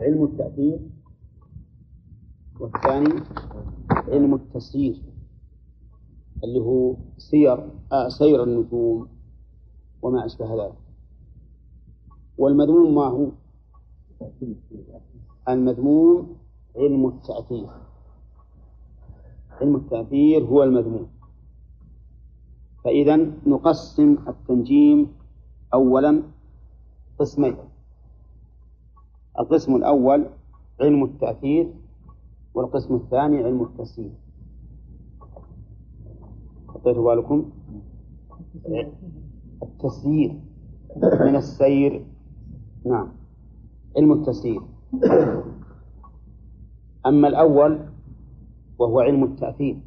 علم التأثير والثاني علم التسيير اللي هو سير آه سير النجوم وما أشبه ذلك. والمذموم ما هو؟ المذموم علم التأثير. علم التأثير هو المذموم. فإذا نقسم التنجيم أولا قسمين. القسم الأول علم التأثير والقسم الثاني علم التسيير. حطيتوا بالكم. التسيير من السير. نعم. علم التسيير. أما الأول وهو علم التأثير.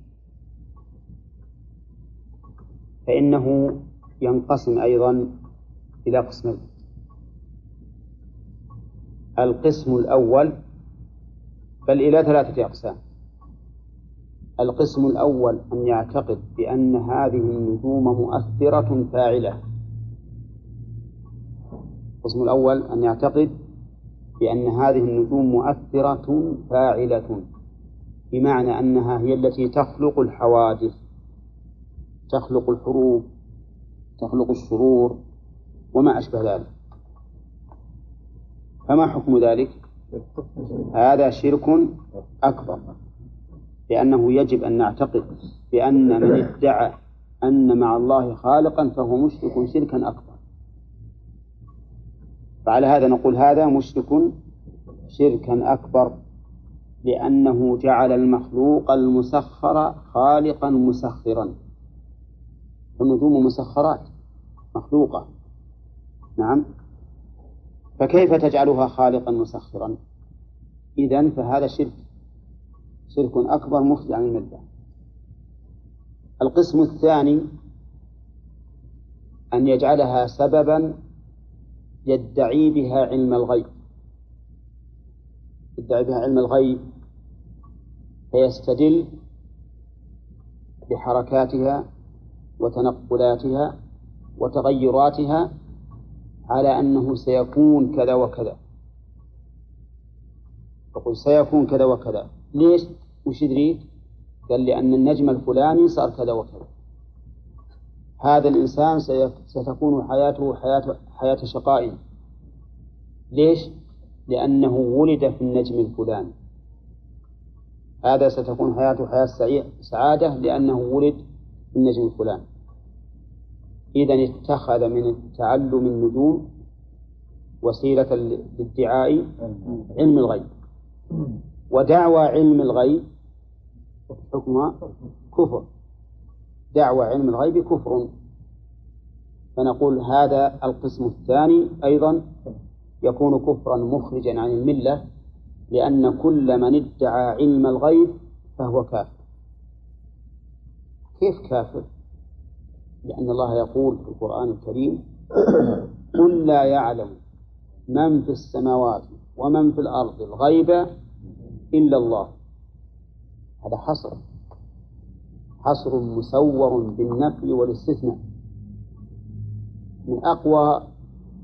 فإنه ينقسم أيضا إلى قسمين. القسم الأول بل إلى ثلاثة أقسام. القسم الأول أن يعتقد بأن هذه النجوم مؤثرة فاعلة. القسم الأول أن يعتقد بأن هذه النجوم مؤثرة فاعلة بمعنى أنها هي التي تخلق الحوادث تخلق الحروب تخلق الشرور وما أشبه ذلك. فما حكم ذلك؟ هذا شرك أكبر لأنه يجب أن نعتقد بأن من ادعى أن مع الله خالقا فهو مشرك شركا أكبر. فعلى هذا نقول هذا مشرك شركا أكبر لأنه جعل المخلوق المسخر خالقا مسخرا. النجوم مسخرات مخلوقة. نعم؟ فكيف تجعلها خالقا مسخرا؟ إذا فهذا شرك. شرك أكبر مخرج عن الملة. القسم الثاني أن يجعلها سببا يدعي بها علم الغيب. يدعي بها علم الغيب فيستدل بحركاتها وتنقلاتها وتغيراتها على أنه سيكون كذا وكذا يقول سيكون كذا وكذا ليش؟ وش يدريك؟ قال لأن النجم الفلاني صار كذا وكذا هذا الإنسان ستكون حياته حياة حياة شقاء ليش؟ لأنه ولد في النجم الفلاني هذا ستكون حياته حياة سعادة لأنه ولد في النجم الفلاني إذا اتخذ من تعلم النجوم وسيلة لادعاء علم الغيب. ودعوى علم الغيب حكمها كفر. دعوى علم الغيب كفر. فنقول هذا القسم الثاني أيضا يكون كفرا مخرجا عن الملة لأن كل من ادعى علم الغيب فهو كافر. كيف كافر؟ لأن الله يقول في القرآن الكريم قل لا يعلم من في السماوات ومن في الأرض الغيب إلا الله. هذا حصر. حصر مسور بالنفي والاستثناء. من أقوى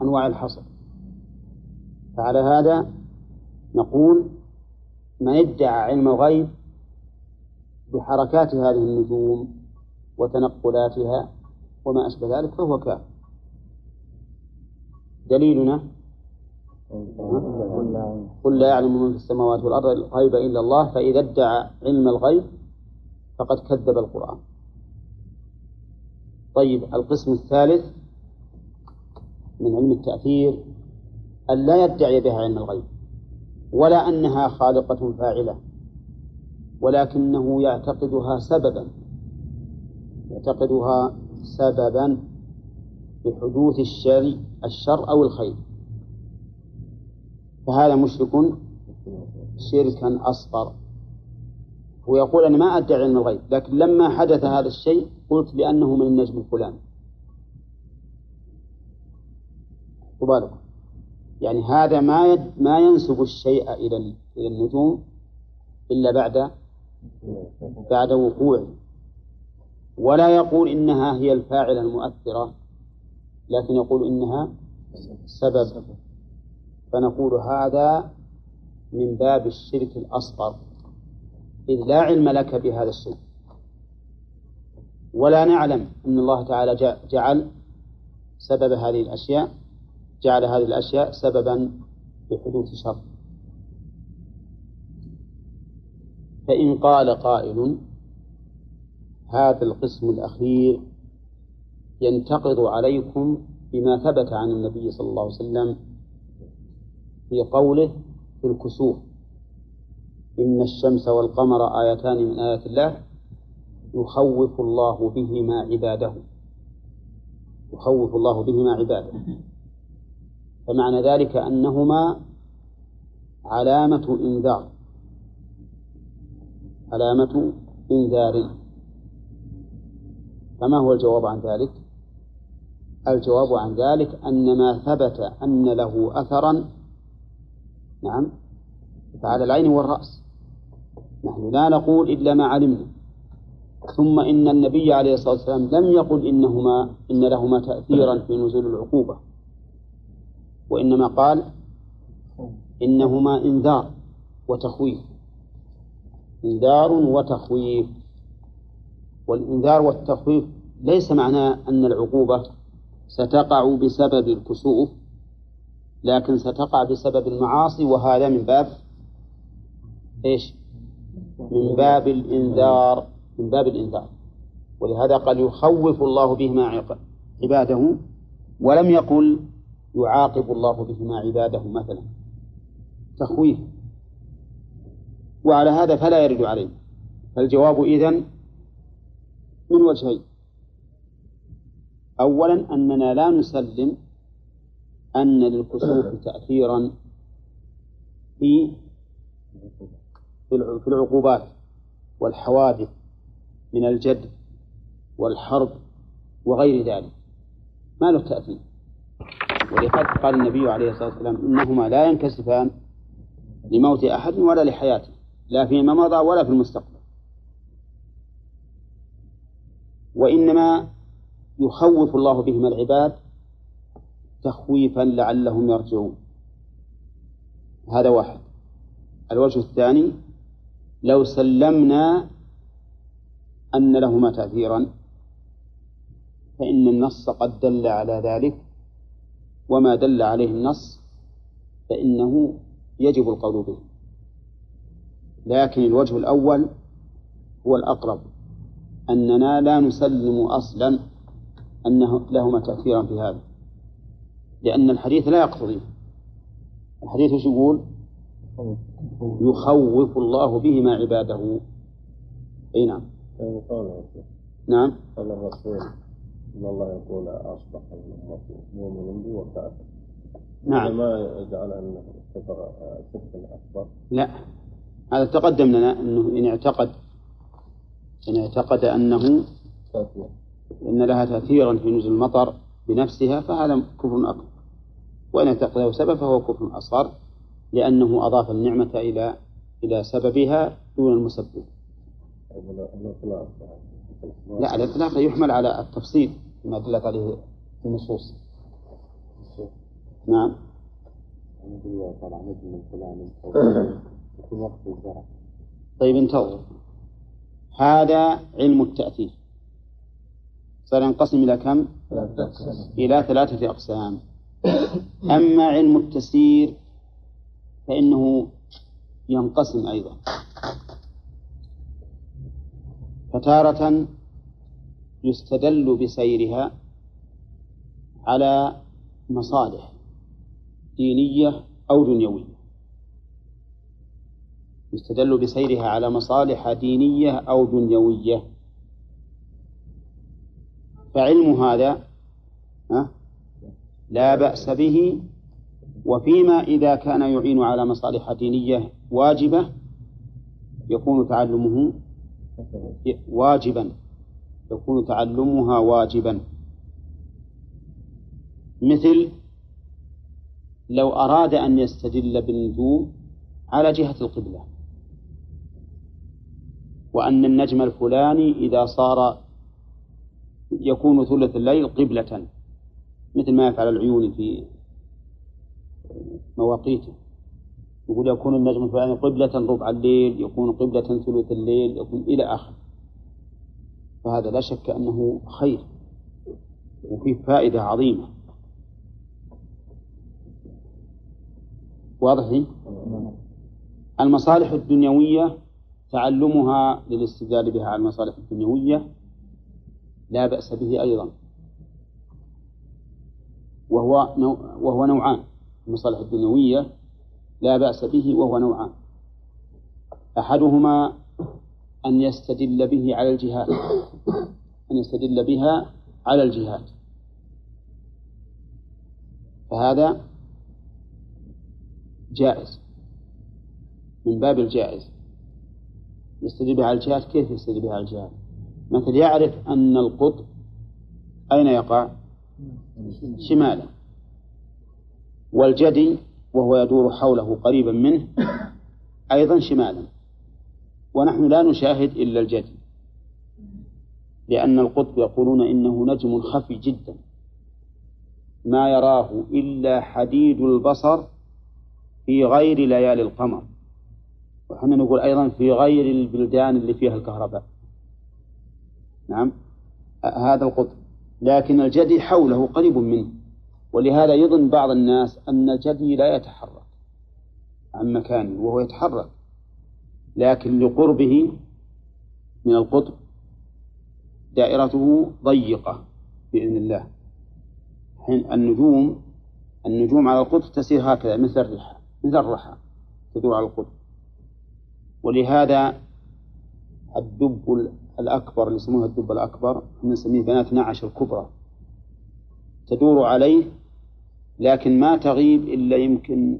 أنواع الحصر. فعلى هذا نقول من ادعى علم الغيب بحركات هذه النجوم وتنقلاتها وما أشبه ذلك فهو كافر. دليلنا؟ قل لا يعلم من في السماوات والأرض الغيب إلا الله فإذا ادعى علم الغيب فقد كذب القرآن. طيب القسم الثالث من علم التأثير أن لا يدعي بها علم الغيب ولا أنها خالقة فاعلة ولكنه يعتقدها سببا يعتقدها سببا لحدوث الشر الشر أو الخير. فهذا مشرك شركا أصغر. ويقول أنا ما أدعي علم الغيب لكن لما حدث هذا الشيء قلت بأنه من النجم الفلاني. وبالكم يعني هذا ما يد ما ينسب الشيء إلى إلى النجوم إلا بعد بعد وقوعه. ولا يقول إنها هي الفاعلة المؤثرة لكن يقول إنها سبب. فنقول هذا من باب الشرك الأصغر إذ لا علم لك بهذا الشرك. ولا نعلم أن الله تعالى جعل سبب هذه الأشياء جعل هذه الأشياء سببا لحدوث شر. فإن قال قائل هذا القسم الأخير ينتقض عليكم بما ثبت عن النبي صلى الله عليه وسلم في قوله في الكسوف. إن الشمس والقمر آيتان من آيات الله يخوف الله بهما عباده. يخوف الله بهما عباده. فمعنى ذلك أنهما علامة إنذار. علامة إنذار. فما هو الجواب عن ذلك؟ الجواب عن ذلك أن ما ثبت أن له أثرا نعم فعلى العين والرأس. نحن لا نقول إلا ما علمنا. ثم إن النبي عليه الصلاة والسلام لم يقل إنهما إن لهما تأثيرا في نزول العقوبة وإنما قال إنهما إنذار وتخويف. إنذار وتخويف. والإنذار والتخويف ليس معناه أن العقوبة ستقع بسبب الكسوف لكن ستقع بسبب المعاصي وهذا من باب إيش؟ من باب الإنذار من باب الإنذار. ولهذا قال يخوف الله بهما عباده ولم يقل يعاقب الله بهما عباده مثلا. تخويف. وعلى هذا فلا يرد عليه. فالجواب إذن من وجهين. أولا أننا لا نسلم أن للكسوف تأثيرا في في العقوبات والحوادث من الجد والحرب وغير ذلك. ما له تأثير. ولقد قال النبي عليه الصلاة والسلام إنهما لا ينكسفان لموت أحد ولا لحياته لا فيما مضى ولا في المستقبل. وإنما يخوف الله بهما العباد تخويفا لعلهم يرجعون. هذا واحد. الوجه الثاني لو سلمنا أن لهما تأثيرا فإن النص قد دل على ذلك وما دل عليه النص فإنه يجب القول به. لكن الوجه الأول هو الأقرب. أننا لا نسلم أصلا أنه لهما تأثيرا في هذا لأن الحديث لا يقتضي. الحديث إيش يقول؟ يخوف الله بهما عباده. أي نعم. نعم. قال الرسول إن الله يقول أصبح مؤمن بي وكافر نعم. ما يجعل أنه كفر شركا أكبر. لا. هذا تقدم لنا أنه إن اعتقد إن اعتقد أنه إن لها تأثيرا في نزول المطر بنفسها فهذا كفر أكبر. وإن اعتقده سبب فهو كفر أصغر لأنه أضاف النعمة إلى إلى سببها دون المسبب. لا الإطلاق يحمل على التفصيل ما دلت عليه النصوص. نعم. طيب انتظر. هذا علم التأثير. صار ينقسم إلى كم؟ إلى ثلاثة أقسام. أما علم التسيير فإنه ينقسم أيضا. فتارة يستدل بسيرها على مصالح دينية أو دنيوية. يستدل بسيرها على مصالح دينية أو دنيوية. فعلم هذا لا بأس به وفيما إذا كان يعين على مصالح دينية واجبة يكون تعلمه واجبا يكون تعلمها واجبا. مثل لو أراد أن يستدل بالنجوم على جهة القبلة. وأن النجم الفلاني إذا صار يكون ثلث الليل قبلة مثل ما يفعل العيون في مواقيته. يقول يكون النجم الفلاني قبلة ربع الليل يكون قبلة ثلث الليل يكون إلى آخره فهذا لا شك أنه خير وفيه فائدة عظيمة. واضح؟ المصالح الدنيوية تعلمها للاستدلال بها على المصالح الدنيوية لا بأس به أيضا. وهو نوع وهو نوعان. المصالح الدنيوية لا بأس به وهو نوعان. أحدهما أن يستدل به على الجهاد. أن يستدل بها على الجهاد. فهذا جائز. من باب الجائز. يستدل على الجهاد كيف يستدل بها على الجهاد مثل يعرف أن القطب أين يقع؟ شمالا. والجدي وهو يدور حوله قريبا منه أيضا شمالا. ونحن لا نشاهد إلا الجدي. لأن القطب يقولون إنه نجم خفي جدا. ما يراه إلا حديد البصر في غير ليالي القمر. وحنا نقول أيضا في غير البلدان اللي فيها الكهرباء. نعم؟ هذا القطب. لكن الجدي حوله قريب منه. ولهذا يظن بعض الناس أن الجدي لا يتحرك عن مكانه وهو يتحرك. لكن لقربه من القطب دائرته ضيقة بإذن الله. حين النجوم النجوم على القطب تسير هكذا مثل الرحى مثل الرحى تدور على القطب. ولهذا الدب الأكبر اللي يسموها الدب الأكبر نسميه بنات نعش الكبرى. تدور عليه لكن ما تغيب إلا يمكن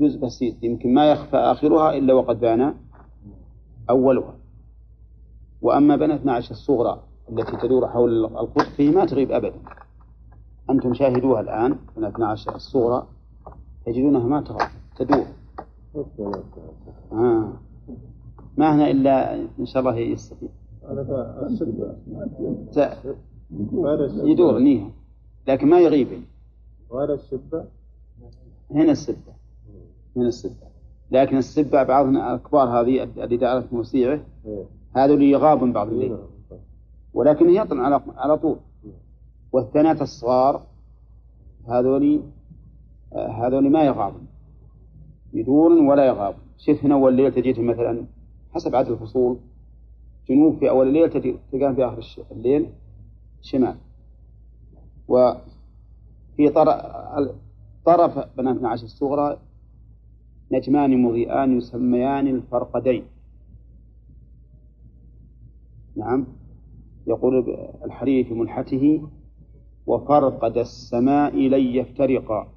جزء بسيط. يمكن ما يخفى آخرها إلا وقد بان أولها. وأما بنات نعش الصغرى التي تدور حول القطب ما تغيب أبدا. أنتم شاهدوها الآن بنات نعش الصغرى تجدونها ما تغيب تدور. آه. ما هنا إلا إن شاء الله يستطيع يدور نيها. لكن ما يغيب. غير السبة هنا السبة. هنا السبة. لكن السبة بعضنا الكبار هذه اللي تعرف موسيعه هذا اللي يغاب من بعض الليل ولكن يطلع على على طول. والثنات الصغار هذول هذول ما يغابون. يدور ولا يغاب. شوف هنا أول ليل تجيهم مثلا حسب عدد الفصول. جنوب في أول الليل تلقاه في آخر الليل شمال. وفي طرف بنات نعش الصغرى نجمان مضيئان يسميان الفرقدين. نعم. يقول الحريري في ملحته وفرقد السماء لن يفترقا.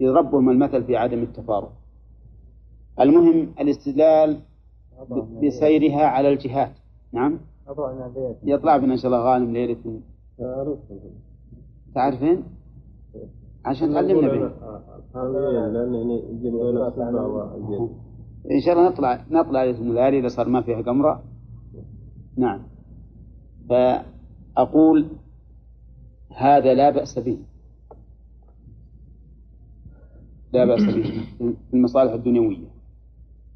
يضربهم المثل في عدم التفارق المهم الاستدلال بسيرها على الجهات نعم؟ يطلع بنا إن شاء الله غانم ليلة. تعرفين؟ عشان تعلمنا به إن شاء الله نطلع نطلع ليله الليالي إذا صار ما فيها قمرة. نعم. فأقول هذا لا بأس به. لا بأس به في المصالح الدنيوية.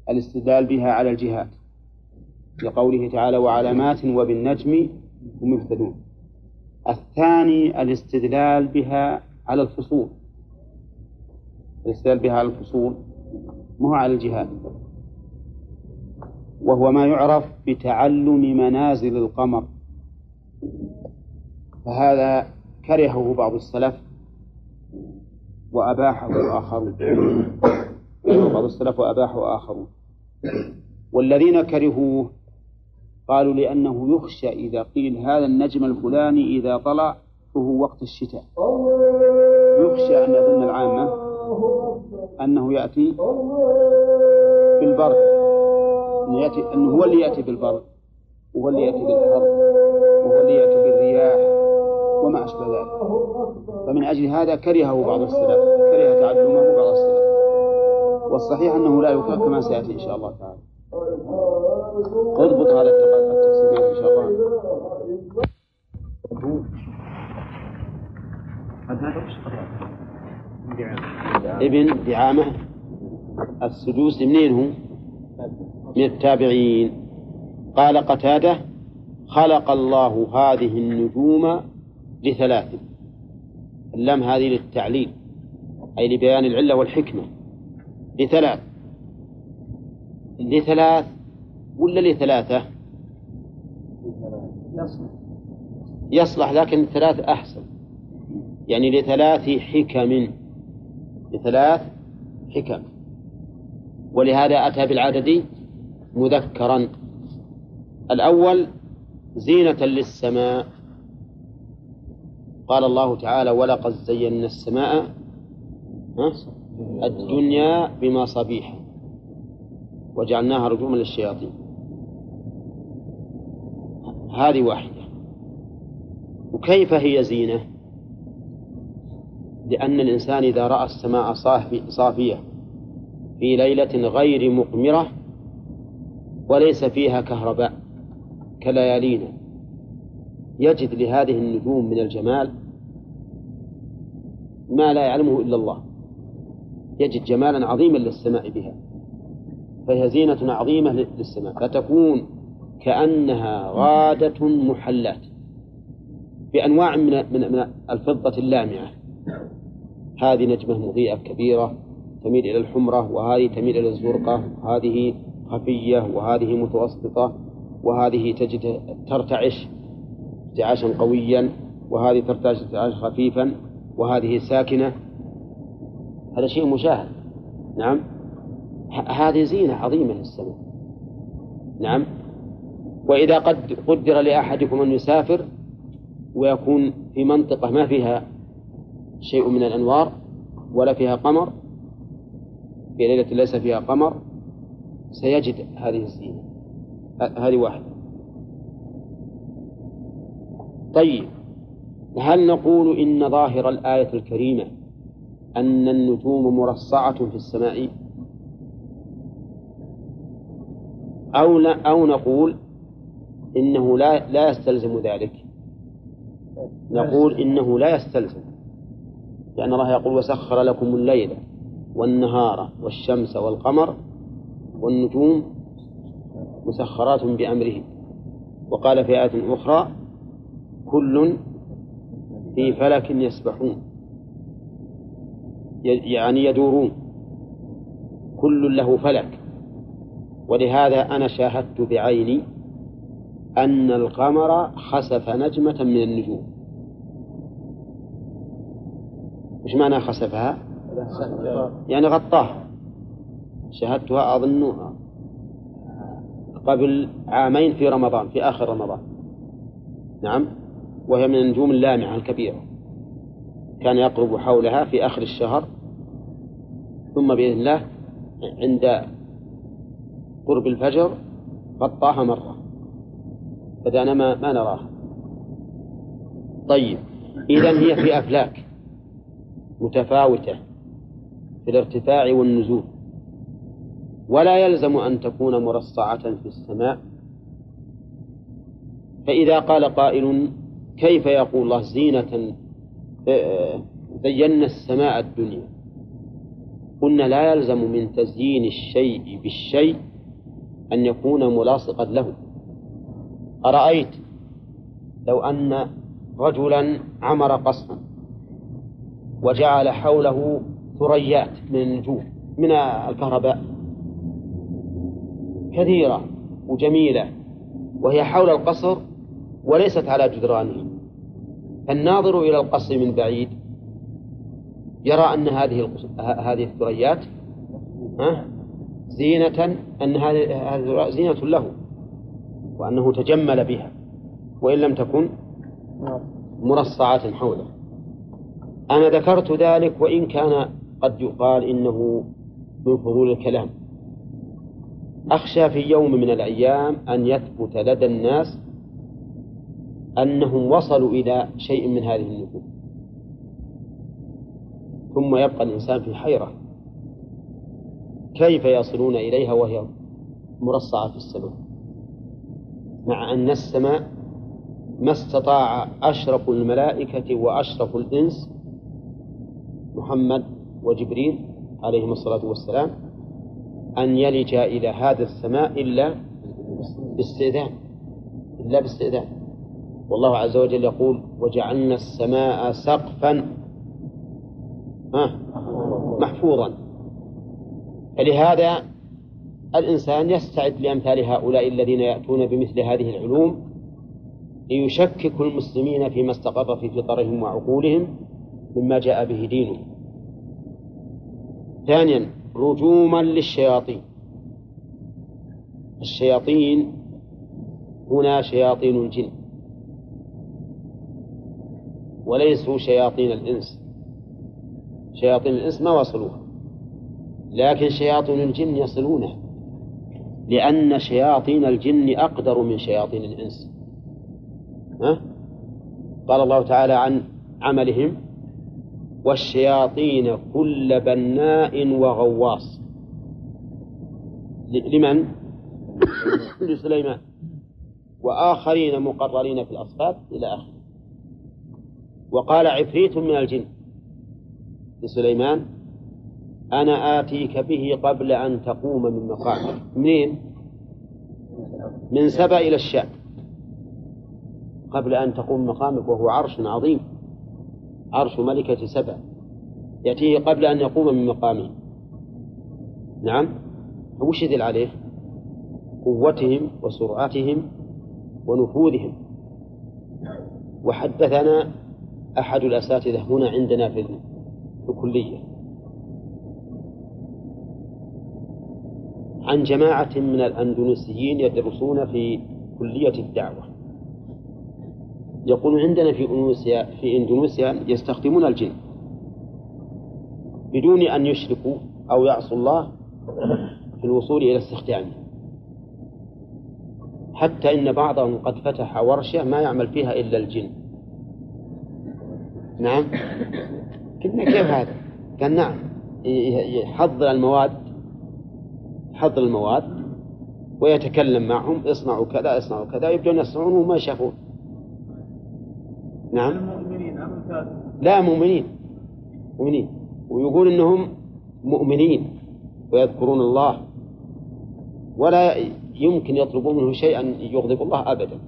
الاستدلال بها على الجهاد. لقوله تعالى وعلامات وبالنجم هم يهتدون. الثاني الاستدلال بها على الفصول. الاستدلال بها على الفصول مو على الجهاد. وهو ما يعرف بتعلم منازل القمر. فهذا كرهه بعض السلف وأباحه آخرون بعض السلف وأباحه آخرون والذين كرهوه قالوا لأنه يخشى إذا قيل هذا النجم الفلاني إذا طلع فهو وقت الشتاء. يخشى أن يظن العامة أنه يأتي بالبرد. أنه, يأتي أنه هو اللي يأتي بالبرد. وهو اللي يأتي بالحر. وما أشبه ذلك. فمن أجل هذا كرهه بعض السلف. كره تعلمه بعض السلف. والصحيح أنه لا يكره كما سيأتي إن شاء الله تعالى. اضبط هذا التقسيمات إن شاء الله. ابن دعامة السدوسي منين هو؟ من التابعين. قال قتادة خلق الله هذه النجوم لثلاث. اللام هذه للتعليل أي لبيان العلة والحكمة. لثلاث. لثلاث ولا لثلاثة؟ يصلح لكن ثلاث أحسن. يعني لثلاث حكم لثلاث حكم. ولهذا أتى بالعدد مذكرا. الأول زينة للسماء. قال الله تعالى ولقد زينا السماء الدنيا بمصابيح وجعلناها رجوما للشياطين. هذه واحدة. وكيف هي زينة؟ لأن الإنسان إذا رأى السماء صافية في ليلة غير مقمرة وليس فيها كهرباء كليالينا يجد لهذه النجوم من الجمال ما لا يعلمه إلا الله. يجد جمالا عظيما للسماء بها. فهي زينة عظيمة للسماء. فتكون كأنها غادة محلات. بأنواع من من الفضة اللامعة. هذه نجمة مضيئة كبيرة تميل إلى الحمرة وهذه تميل إلى الزرقة وهذه خفية وهذه متوسطة وهذه تجد ترتعش ارتعاشا قويا وهذه ترتعش ارتعاشا خفيفا. وهذه ساكنة هذا شيء مشاهد. نعم. هذه زينة عظيمة للسماء. نعم. وإذا قد قدر لأحدكم أن يسافر ويكون في منطقة ما فيها شيء من الأنوار ولا فيها قمر في ليلة ليس فيها قمر سيجد هذه الزينة. هذه واحدة. طيب. هل نقول إن ظاهر الآية الكريمة أن النجوم مرصعة في السماء؟ أو أو نقول إنه لا لا يستلزم ذلك. نقول إنه لا يستلزم لأن الله يقول وسخر لكم الليل والنهار والشمس والقمر والنجوم مسخرات بأمره وقال في آية أخرى كل في فلك يسبحون. يعني يدورون. كل له فلك. ولهذا أنا شاهدت بعيني أن القمر خسف نجمة من النجوم. وش معنى خسفها؟ يعني غطاها. شاهدتها أظن قبل عامين في رمضان في آخر رمضان. نعم. وهي من النجوم اللامعة الكبيرة. كان يقرب حولها في آخر الشهر ثم بإذن الله عند قرب الفجر غطاها مرة. بدأنا ما, ما نراها. طيب إذا هي في أفلاك متفاوتة في الارتفاع والنزول. ولا يلزم أن تكون مرصعة في السماء. فإذا قال قائل كيف يقول الله زينة آه، زينا السماء الدنيا. قلنا لا يلزم من تزيين الشيء بالشيء أن يكون ملاصقا له. أرأيت لو أن رجلا عمر قصرا وجعل حوله ثريات من النجوم من الكهرباء. كثيرة وجميلة وهي حول القصر وليست على جدرانه. فالناظر إلى القصر من بعيد يرى أن هذه هذه الثريات زينة أن هذه زينة له وأنه تجمل بها وإن لم تكن مرصعة حوله. أنا ذكرت ذلك وإن كان قد يقال إنه من فضول الكلام. أخشى في يوم من الأيام أن يثبت لدى الناس أنهم وصلوا إلى شيء من هذه النفوس. ثم يبقى الإنسان في حيرة. كيف يصلون إليها وهي مرصعة في السماء؟ مع أن السماء ما استطاع أشرف الملائكة وأشرف الإنس محمد وجبريل عليهم الصلاة والسلام أن يلج إلى هذا السماء إلا باستئذان إلا باستئذان. والله عز وجل يقول وجعلنا السماء سقفا محفوظا. فلهذا الإنسان يستعد لأمثال هؤلاء الذين يأتون بمثل هذه العلوم ليشككوا المسلمين فيما استقر في فطرهم وعقولهم مما جاء به دينه ثانيا رجوما للشياطين. الشياطين هنا شياطين الجن. وليسوا شياطين الإنس. شياطين الإنس ما وصلوها. لكن شياطين الجن يصلونها. لأن شياطين الجن أقدر من شياطين الإنس. ها؟ قال الله تعالى عن عملهم والشياطين كل بناء وغواص. لمن؟ لسليمان. وآخرين مقررين في الأصفاد إلى آخره. وقال عفريت من الجن. لسليمان أنا آتيك به قبل أن تقوم من مقامك منين؟ من سبأ إلى الشام. قبل أن تقوم مقامك وهو عرش عظيم. عرش ملكة سبأ. يأتيه قبل أن يقوم من مقامه. نعم. وش يدل عليه؟ قوتهم وسرعتهم ونفوذهم. وحدثنا أحد الأساتذة هنا عندنا في الكلية. عن جماعة من الأندونيسيين يدرسون في كلية الدعوة. يقول عندنا في اندونيسيا في إندونيسيا يستخدمون الجن. بدون أن يشركوا أو يعصوا الله في الوصول إلى استخدامه. حتى إن بعضهم قد فتح ورشة ما يعمل فيها إلا الجن. نعم. قلنا كيف هذا؟ قال نعم. يحضر المواد يحضر المواد ويتكلم معهم اصنعوا كذا اصنعوا كذا يبدون يصنعون وما يشافون. نعم. لا مؤمنين. مؤمنين. ويقول إنهم مؤمنين ويذكرون الله. ولا يمكن يطلبون منه شيئا يغضب الله ابدا.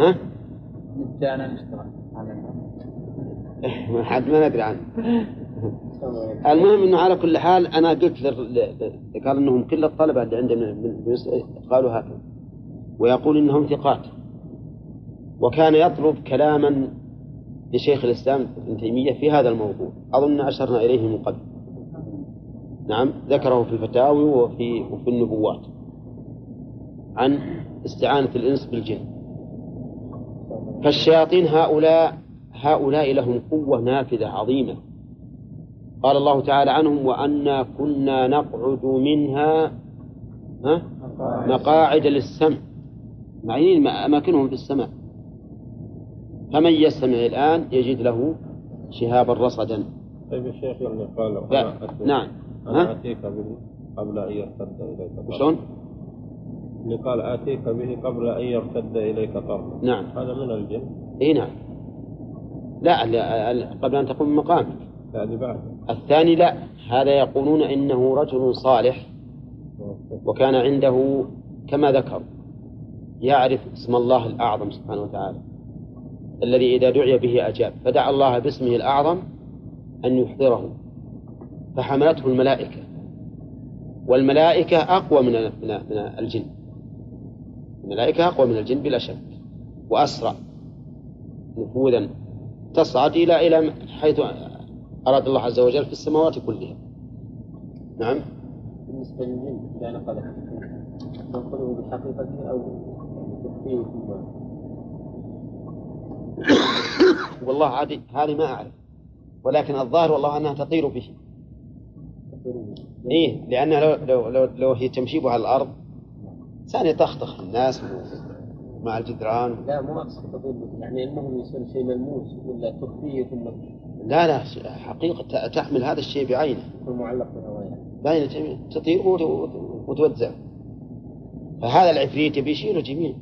ها؟ مجانا اشتراك حد ما ندري عنه. المهم إنه على كل حال أنا قلت قال إنهم كل الطلبة اللي عندنا قالوا هكذا. ويقول إنهم ثقات. وكان يطلب كلاما لشيخ الإسلام ابن تيمية في هذا الموضوع. أظن أشرنا إليه من قبل. نعم ذكره في الفتاوي وفي وفي النبوات. عن استعانة الإنس بالجن. فالشياطين هؤلاء هؤلاء لهم قوة نافذة عظيمة. قال الله تعالى عنهم وأنا كنا نقعد منها مقاعد للسمع. معين أماكنهم في السماء. فمن يستمع الآن يجد له شهابا رصدا. طيب يا شيخ اللي قال. نعم. أنا آتيك به قبل أن يرتد إليك شلون؟ اللي قال آتيك به قبل أن يرتد إليك طرفا نعم. هذا من الجن؟ إي نعم. لا, قبل أن تقوم مقامك الثاني لا هذا يقولون إنه رجل صالح وكان عنده كما ذكر يعرف اسم الله الأعظم سبحانه وتعالى الذي إذا دعي به أجاب فدعا الله باسمه الأعظم أن يحضره فحملته الملائكة والملائكة أقوى من من الجن. الملائكة أقوى من الجن بلا شك وأسرع نفوذا. تصعد إلى إلى حيث أراد الله عز وجل في السماوات كلها. نعم. بالنسبة للجن إذا نقله ننقله بحقيقته أو تخفيه والله عادي هذه ما أعرف. ولكن الظاهر والله أنها تطير به إيه لأنها لو, لو, لو, لو هي تمشي على الأرض ثانية تخطخ الناس. مع الجدران. لا مو تطير به يعني أنه يصير شيء ملموس ولا تخفيه ثم لا لا حقيقة تحمل هذا الشيء بعينه. يكون معلق بالهواء بعينه تطير وتوزع. فهذا العفريت بيشيله جميع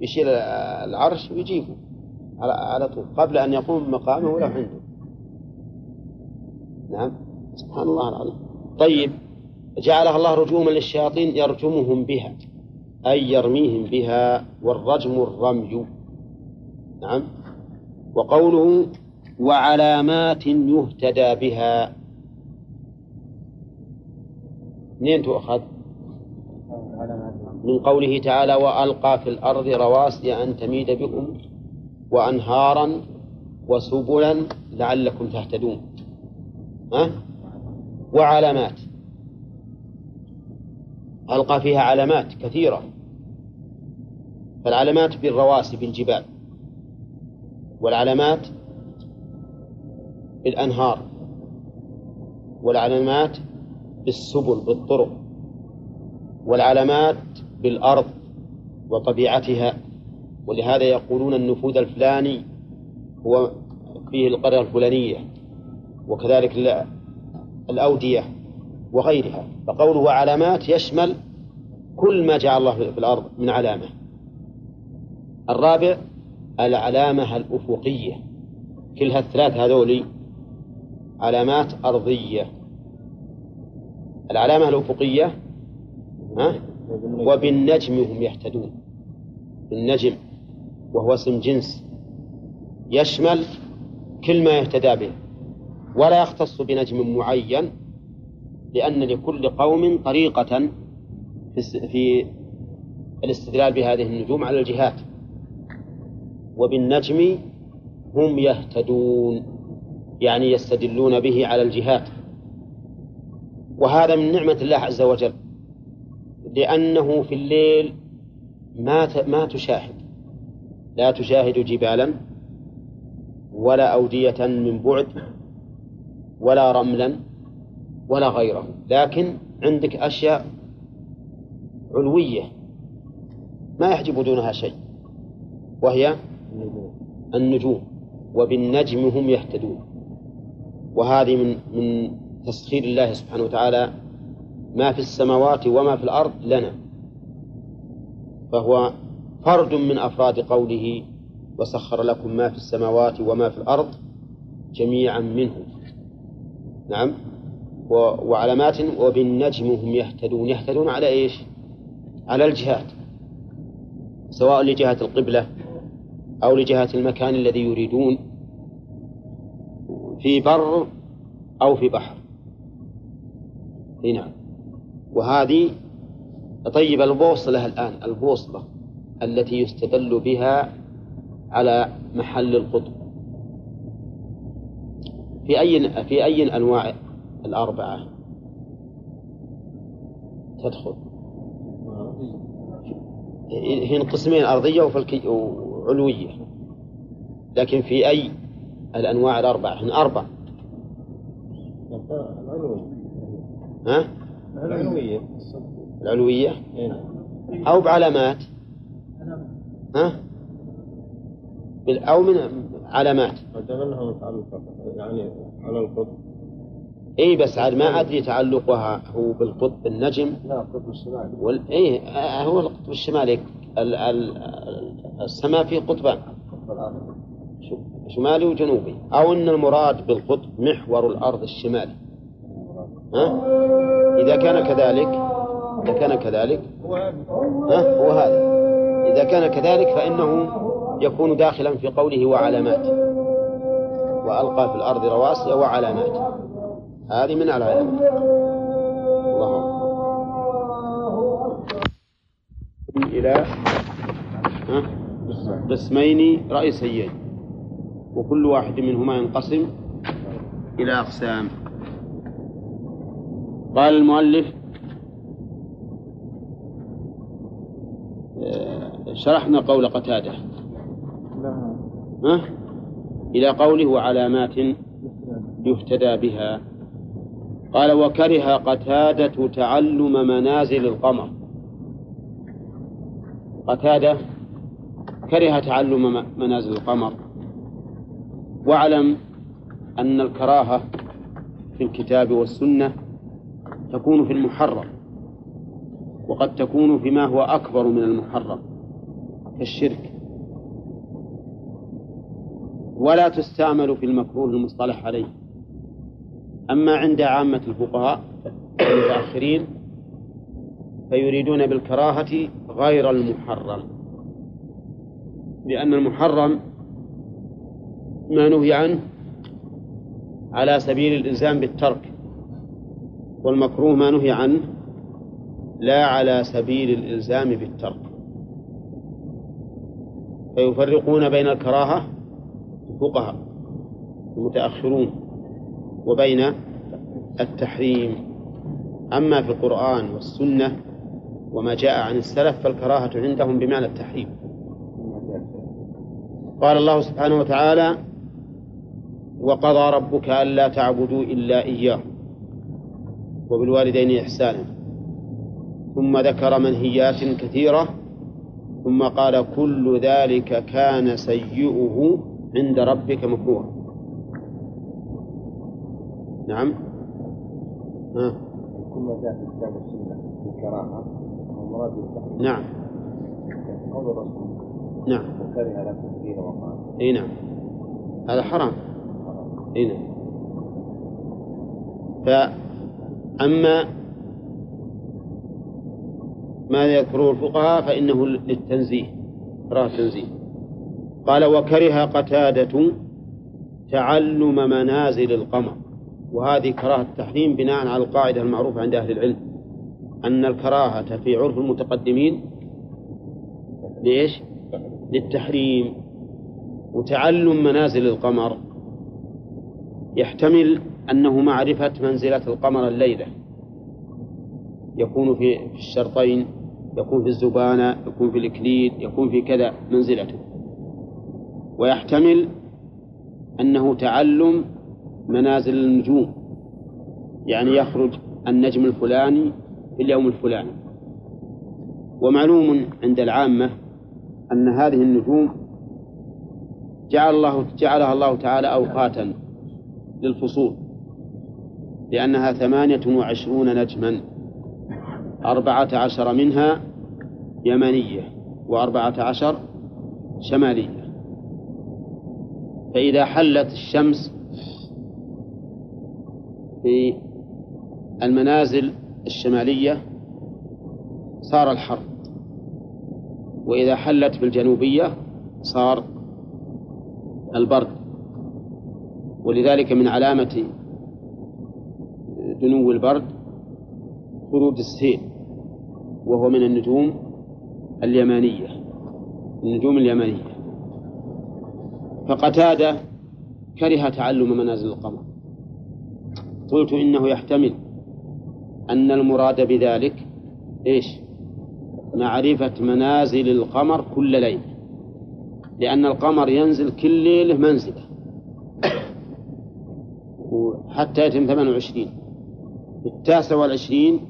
يشيل العرش ويجيبه على على طول قبل أن يقوم مقامه ولا عنده. نعم. سبحان الله العظيم. طيب جعلها الله رجوما للشياطين يرجمهم بها. أي يرميهم بها والرجم الرمي. نعم. وقوله وعلامات يهتدى بها. منين تؤخذ؟ من قوله تعالى وألقى في الأرض رواسي أن تميد بكم وأنهارا وسبلا لعلكم تهتدون. ها؟ وعلامات. ألقى فيها علامات كثيرة. فالعلامات بالرواسي بالجبال. والعلامات بالأنهار. والعلامات بالسبل بالطرق. والعلامات بالأرض وطبيعتها. ولهذا يقولون النفوذ الفلاني هو فيه القرية الفلانية. وكذلك الأودية. وغيرها. فقوله علامات يشمل كل ما جعل الله في الأرض من علامة. الرابع العلامة الأفقية. كلها الثلاث هذول علامات أرضية. العلامة الأفقية ها؟ وبالنجم هم يهتدون. بالنجم وهو اسم جنس. يشمل كل ما يهتدى به. ولا يختص بنجم معين لأن لكل قوم طريقة في الاستدلال بهذه النجوم على الجهات. وبالنجم هم يهتدون يعني يستدلون به على الجهات. وهذا من نعمة الله عز وجل لأنه في الليل ما ما تشاهد. لا تشاهد جبالا ولا أودية من بعد ولا رملا ولا غيره. لكن عندك أشياء علوية ما يحجب دونها شيء وهي النجوم وبالنجم هم يهتدون. وهذه من من تسخير الله سبحانه وتعالى ما في السماوات وما في الأرض لنا. فهو فرد من أفراد قوله وسخر لكم ما في السماوات وما في الأرض جميعا منه. نعم. وعلامات وبالنجم هم يهتدون. يهتدون على إيش؟ على الجهات سواء لجهة القبلة أو لجهة المكان الذي يريدون في بر أو في بحر. نعم. وهذه طيب البوصلة الآن البوصلة التي يستدل بها على محل القطب. في أي في أي الأنواع الأربعة. تدخل. هي قسمين أرضية وعلوية. لكن في أي الأنواع الأربعة؟ هن أربع ها؟ العلوية. العلوية. إيه. أو بعلامات. ها؟ أو من علامات. يعني على القطب. اي بس عاد ما أدري تعلقها هو بالقطب النجم. لا القطب الشمالي. وال... اي هو القطب الشمالي. ال... ال... السماء فيه قطبان شمالي وجنوبي. أو إن المراد بالقطب محور الأرض الشمالي. ها؟ إذا كان كذلك إذا كان كذلك ها؟ هو هذا. إذا كان كذلك فإنه يكون داخلا في قوله وعلامات. وألقى في الأرض رواسي وعلامات. هذه من العلامات الله. إلى؟ قسمين رئيسيين وكل واحد منهما ينقسم إلى أقسام قال المؤلف آه، شرحنا قول قتادة ها؟ إلى قوله وعلامات يهتدى بها قال وكره قتادة تعلم منازل القمر. قتادة كره تعلم منازل القمر. واعلم أن الكراهة في الكتاب والسنة تكون في المحرم وقد تكون فيما هو أكبر من المحرم كالشرك. ولا تستعمل في المكروه المصطلح عليه. أما عند عامة الفقهاء المتأخرين فيريدون بالكراهة غير المحرم. لأن المحرم ما نهي عنه على سبيل الإلزام بالترك والمكروه ما نهي عنه لا على سبيل الإلزام بالترك. فيفرقون بين الكراهة الفقهاء المتأخرون وبين التحريم. أما في القرآن والسنة وما جاء عن السلف فالكراهة عندهم بمعنى التحريم. قال الله سبحانه وتعالى وقضى ربك ألا تعبدوا إلا إياه وبالوالدين إحسانا. ثم ذكر منهيات كثيرة ثم قال كل ذلك كان سيئه عند ربك مكروها. نعم. ها. كل ما جاء في كتاب السنة بالكراهة المراد بالتحريم. نعم. قول الرسول. نعم. وكره لكم فيه وقال إي نعم. هذا حرام. إي نعم. فأما ما يذكره الفقهاء فإنه للتنزيه كراهة التنزيه. قال وكره قتادة تعلم منازل القمر. وهذه كراهة التحريم بناء على القاعدة المعروفة عند أهل العلم أن الكراهة في عرف المتقدمين ليش؟ للتحريم وتعلم منازل القمر. يحتمل أنه معرفة منزلة القمر الليلة. يكون في الشرطين يكون في الزبانة يكون في الإكليل يكون في كذا منزلته. ويحتمل أنه تعلم منازل النجوم يعني يخرج النجم الفلاني في اليوم الفلاني. ومعلوم عند العامة أن هذه النجوم جعل الله جعلها الله تعالى أوقاتا للفصول لأنها ثمانية وعشرون نجما أربعة عشر منها يمنية وأربعة عشر شمالية. فإذا حلت الشمس في المنازل الشمالية صار الحر وإذا حلت في الجنوبية صار البرد ولذلك من علامة دنو البرد خروج السيل وهو من النجوم اليمانية النجوم اليمانية. فقتادة كره تعلم منازل القمر. قلت إنه يحتمل أن المراد بذلك إيش؟ معرفة منازل القمر كل ليلة لأن القمر ينزل كل ليلة منزلة. حتى يتم 28 في التاسع والعشرين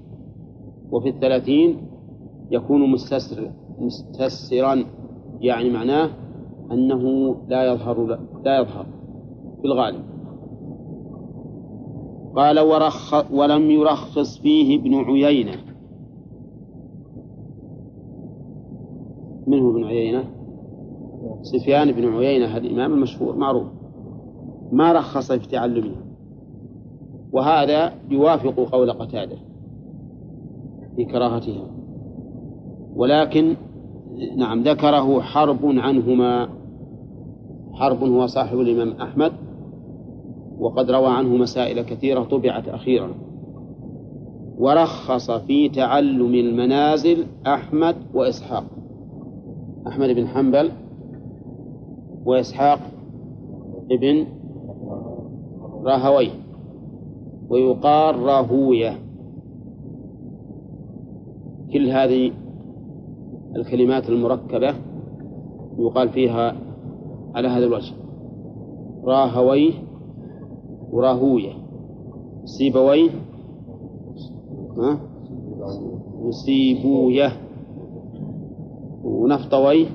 وفي الثلاثين يكون مستسر مستسرا. يعني معناه أنه لا يظهر لا يظهر في الغالب. قال ورخ ولم يرخص فيه ابن عيينة. من هو ابن عيينة؟ سفيان بن عيينة هذا الإمام المشهور معروف. ما رخص في تعلمها وهذا يوافق قول قتادة في كراهتها. ولكن نعم ذكره حرب عنهما. حرب هو صاحب الإمام أحمد. وقد روى عنه مسائل كثيرة طبعت أخيرا. ورخص في تعلم المنازل أحمد وإسحاق. أحمد بن حنبل وإسحاق ابن راهويه. ويقال راهوية. كل هذه الكلمات المركبة يقال فيها على هذا الوجه. راهويه وراهوية. سيبويه. ها؟ وسيبويه ونفطويه.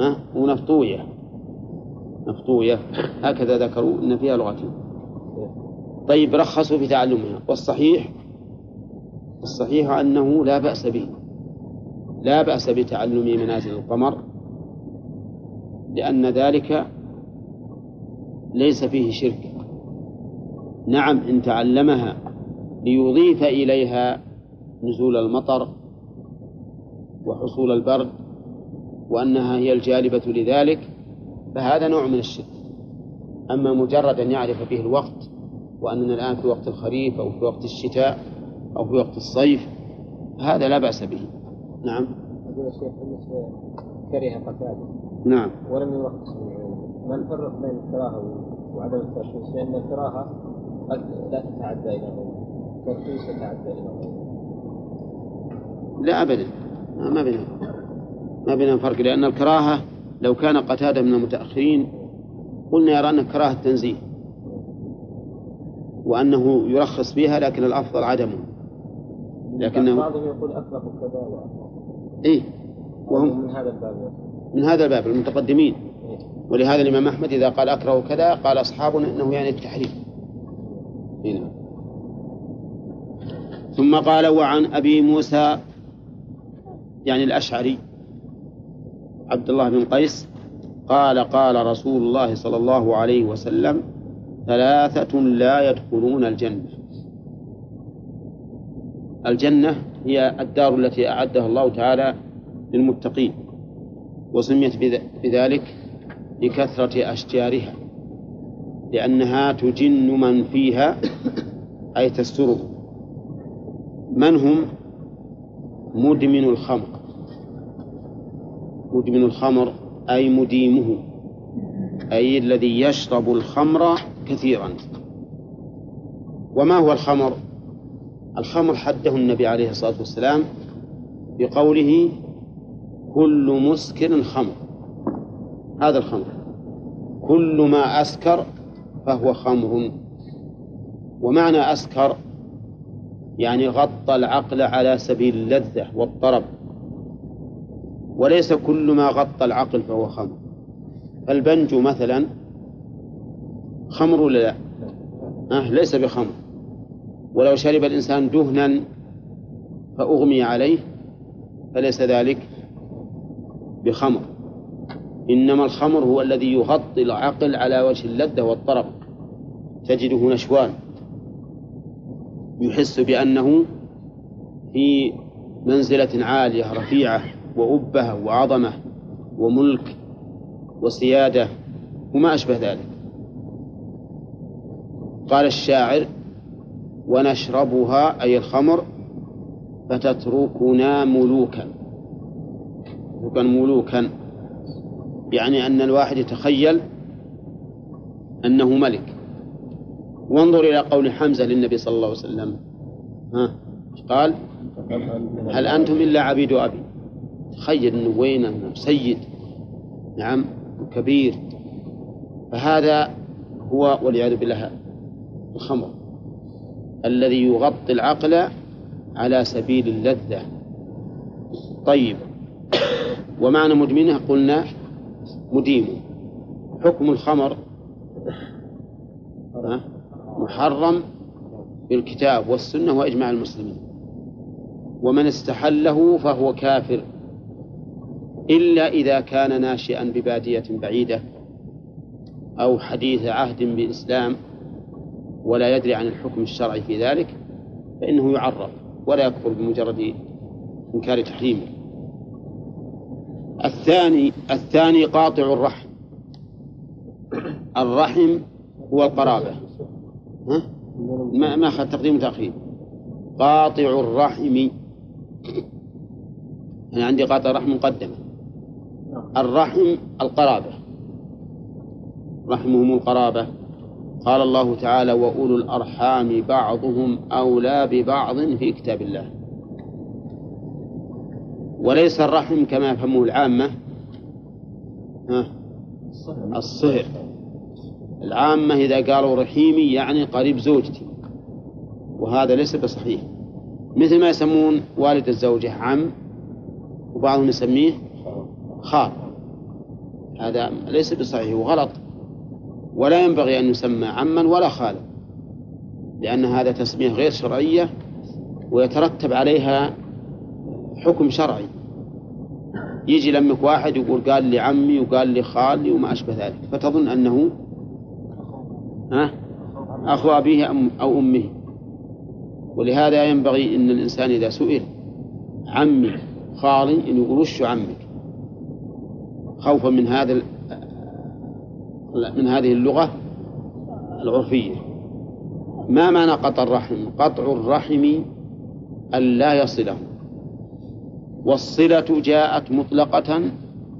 ها؟ ونفطوية. نفطوية. هكذا ذكروا أن فيها لغتين طيب رخصوا في تعلمها. والصحيح الصحيح أنه لا بأس به. لا بأس بتعلم منازل القمر لأن ذلك ليس فيه شرك. نعم إن تعلمها ليضيف إليها نزول المطر وحصول البرد وأنها هي الجالبة لذلك فهذا نوع من الشرك. أما مجرد أن يعرف به الوقت وأننا الآن في وقت الخريف أو في وقت الشتاء أو في وقت الصيف هذا لا بأس به. نعم. يقول الشيخ بالنسبة كره قتاده نعم. ولم يرخص ما نفرق بين الكراهة وعدم الترخيص لأن الكراهة قد لا تتعدى إلى غيره. الترخيص يتعدى إلى غيره. لا أبدا. ما بينهم. ما بينهم فرق لأن الكراهة لو كان قتادة من المتأخرين قلنا يرى أنه كراهة تنزيه وأنه يرخص فيها لكن الأفضل عدمه. لكنه بعضهم يقول أطلق كذا وأطلق إيه وهم من هذا الباب من هذا الباب المتقدمين. إيه. ولهذا الإمام أحمد إذا قال أكره كذا قال أصحابنا إنه يعني التحريم هنا. ثم قال وعن أبي موسى يعني الأشعري عبد الله بن قيس قال قال رسول الله صلى الله عليه وسلم ثلاثة لا يدخلون الجنة الجنة هي الدار التي أعدها الله تعالى للمتقين وسميت بذ- بذلك لكثرة أشجارها لأنها تجن من فيها أي تستره من هم؟ مدمن الخمر. مدمن الخمر أي مديمه. أي الذي يشرب الخمر كثيرا. وما هو الخمر؟ الخمر حده النبي عليه الصلاة والسلام بقوله كل مسكر خمر. هذا الخمر. كل ما أسكر فهو خمر. ومعنى أسكر يعني غطى العقل على سبيل اللذة والطرب وليس كل ما غطى العقل فهو خمر. فالبنجو مثلا خمر ولا لا؟ أه ليس بخمر. ولو شرب الإنسان دهنا فأغمي عليه فليس ذلك بخمر. إنما الخمر هو الذي يغطي العقل على وجه اللذة والطرب. تجده نشوان. يحس بأنه في منزلة عالية رفيعة وأبهة وعظمة وملك وسيادة وما أشبه ذلك. قال الشاعر ونشربها أي الخمر فتتركنا ملوكا. تتركنا ملوكا. يعني أن الواحد يتخيل أنه ملك. وانظر إلى قول حمزة للنبي صلى الله عليه وسلم. ها قال؟ هل أنتم إلا عبيد أبي تخيل أنه وين سيد. نعم كبير فهذا هو والعياذ بالله الخمر الذي يغطي العقل على سبيل اللذة. طيب ومعنى مدمنه قلنا مديم حكم الخمر؟ محرم بالكتاب والسنة وإجماع المسلمين. ومن استحله فهو كافر. إلا إذا كان ناشئا ببادية بعيدة أو حديث عهد بالإسلام ولا يدري عن الحكم الشرعي في ذلك فإنه يعرف ولا يكفر بمجرد إنكار تحريمه. الثاني الثاني قاطع الرحم. الرحم هو القرابة. ها؟ ما ما أخذ تقديم وتأخير قاطع الرحم. أنا عندي قاطع الرحم مقدمة. الرحم القرابة. رحمهم القرابة. قال الله تعالى وأولو الأرحام بعضهم أولى ببعض في كتاب الله. وليس الرحم كما يفهمه العامة. الصهر. العامة إذا قالوا رحيمي يعني قريب زوجتي. وهذا ليس بصحيح. مثل ما يسمون والد الزوجة عم وبعضهم يسميه خال. هذا ليس بصحيح وغلط. ولا ينبغي أن يسمى عما ولا خالا لأن هذا تسمية غير شرعية ويترتب عليها حكم شرعي. يجي لمك واحد يقول قال لي عمي وقال لي خالي وما أشبه ذلك. فتظن أنه ها؟ أخو أبيه أو أمه. ولهذا ينبغي أن الإنسان إذا سئل عمي خالي أن يقول وش عمك؟ خوفا من هذا من هذه اللغة العرفية. ما معنى قطع الرحم؟ قطع الرحم أن لا يصله والصلة جاءت مطلقة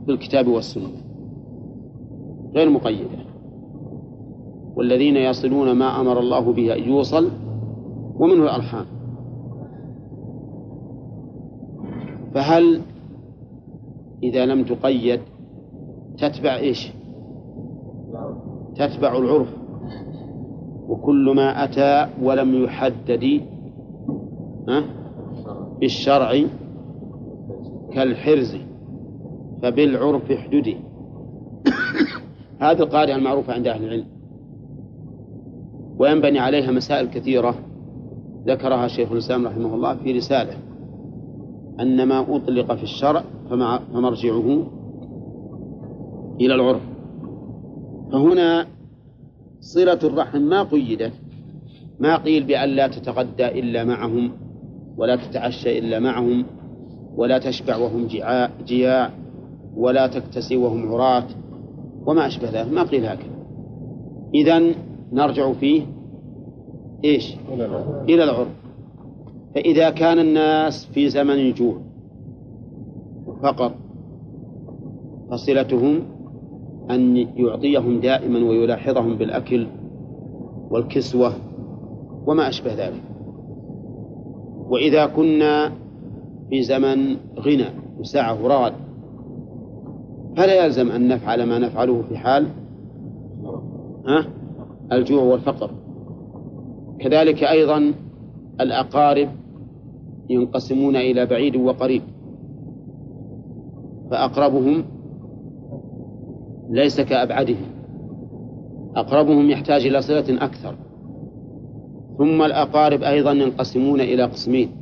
في الكتاب والسنة. غير مقيدة. والذين يصلون ما أمر الله به أن يوصل ومنه الأرحام. فهل إذا لم تقيد تتبع إيش؟ تتبع العرف. وكل ما أتى ولم يحدد بالشرع كالحرز فبالعرف احددي. هذه القاعدة المعروفة عند أهل العلم. وينبني عليها مسائل كثيرة ذكرها شيخ الإسلام رحمه الله في رسالة أن ما أطلق في الشرع فمرجعه إلى العرف. فهنا صلة الرحم ما قيدت ما قيل بأن لا تتغدى إلا معهم ولا تتعشى إلا معهم ولا تشبع وهم جياع, ولا تكتسي وهم عراة وما أشبه ذلك ما قيل هكذا. إذا نرجع فيه إيش؟ إلى العرف فإذا كان الناس في زمن جوع فقط فصلتهم أن يعطيهم دائما ويلاحظهم بالأكل والكسوة وما أشبه ذلك. وإذا كنا في زمن غنى وسعة ورغد فلا يلزم أن نفعل ما نفعله في حال ها؟ الجوع والفقر. كذلك أيضا الأقارب ينقسمون إلى بعيد وقريب فأقربهم ليس كأبعدهم. أقربهم يحتاج إلى صلة أكثر. ثم الأقارب أيضا ينقسمون إلى قسمين.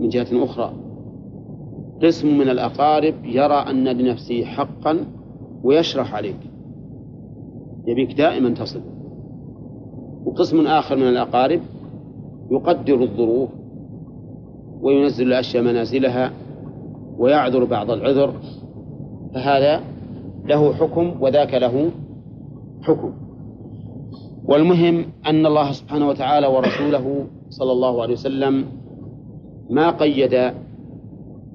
من جهة أخرى. قسم من الأقارب يرى أن لنفسه حقا ويشرح عليك. يبيك دائما تصل. وقسم آخر من الأقارب يقدر الظروف وينزل الأشياء منازلها ويعذر بعض العذر فهذا له حكم وذاك له حكم. والمهم أن الله سبحانه وتعالى ورسوله صلى الله عليه وسلم ما قيد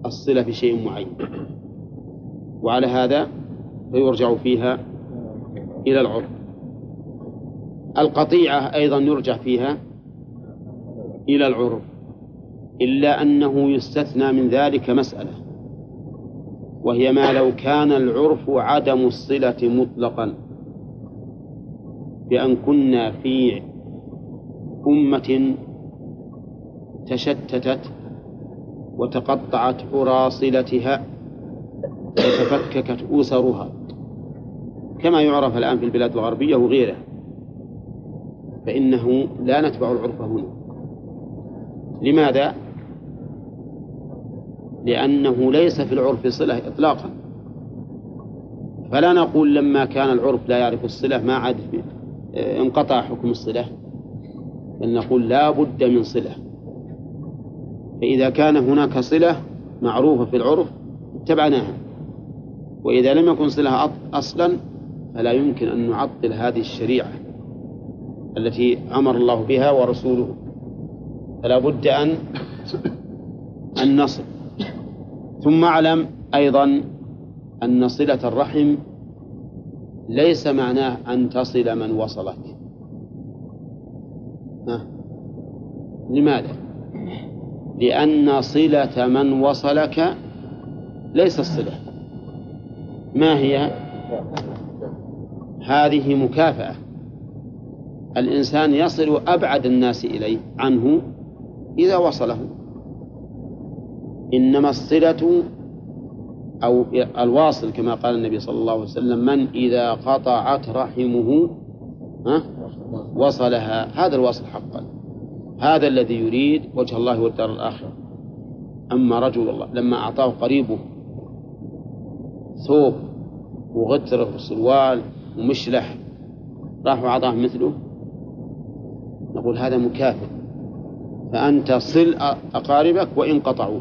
الصلة بشيء معين. وعلى هذا فيرجع فيها إلى العرف. القطيعة أيضا يرجع فيها إلى العرف إلا أنه يستثنى من ذلك مسألة وهي ما لو كان العرف عدم الصلة مطلقا بأن كنا في أمة تشتتت وتقطعت أراصلتها وتفككت أسرها كما يعرف الآن في البلاد الغربية وغيرها فإنه لا نتبع العرف هنا. لماذا؟ لأنه ليس في العرف صلة إطلاقا. فلا نقول لما كان العرف لا يعرف الصلة ما عاد انقطع حكم الصلة بل نقول لا بد من صلة. فإذا كان هناك صلة معروفة في العرف اتبعناها وإذا لم يكن صلة أصلا فلا يمكن أن نعطل هذه الشريعة التي أمر الله بها ورسوله فلا بد أن أن نصل ثم أعلم أيضا أن صلة الرحم ليس معناه أن تصل من وصلك. لماذا؟ لأن صلة من وصلك ليس الصلة. ما هي؟ هذه مكافأة. الإنسان يصل أبعد الناس إليه عنه إذا وصله. إنما الصلة أو الواصل كما قال النبي صلى الله عليه وسلم من إذا قطعت رحمه ها وصلها. هذا الواصل حقا. هذا الذي يريد وجه الله والدار الآخرة. أما رجل الله لما أعطاه قريبه ثوب وغتر وسروال ومشلح راح وأعطاه مثله نقول هذا مكافئ. فأنت صل أقاربك وإن قطعوا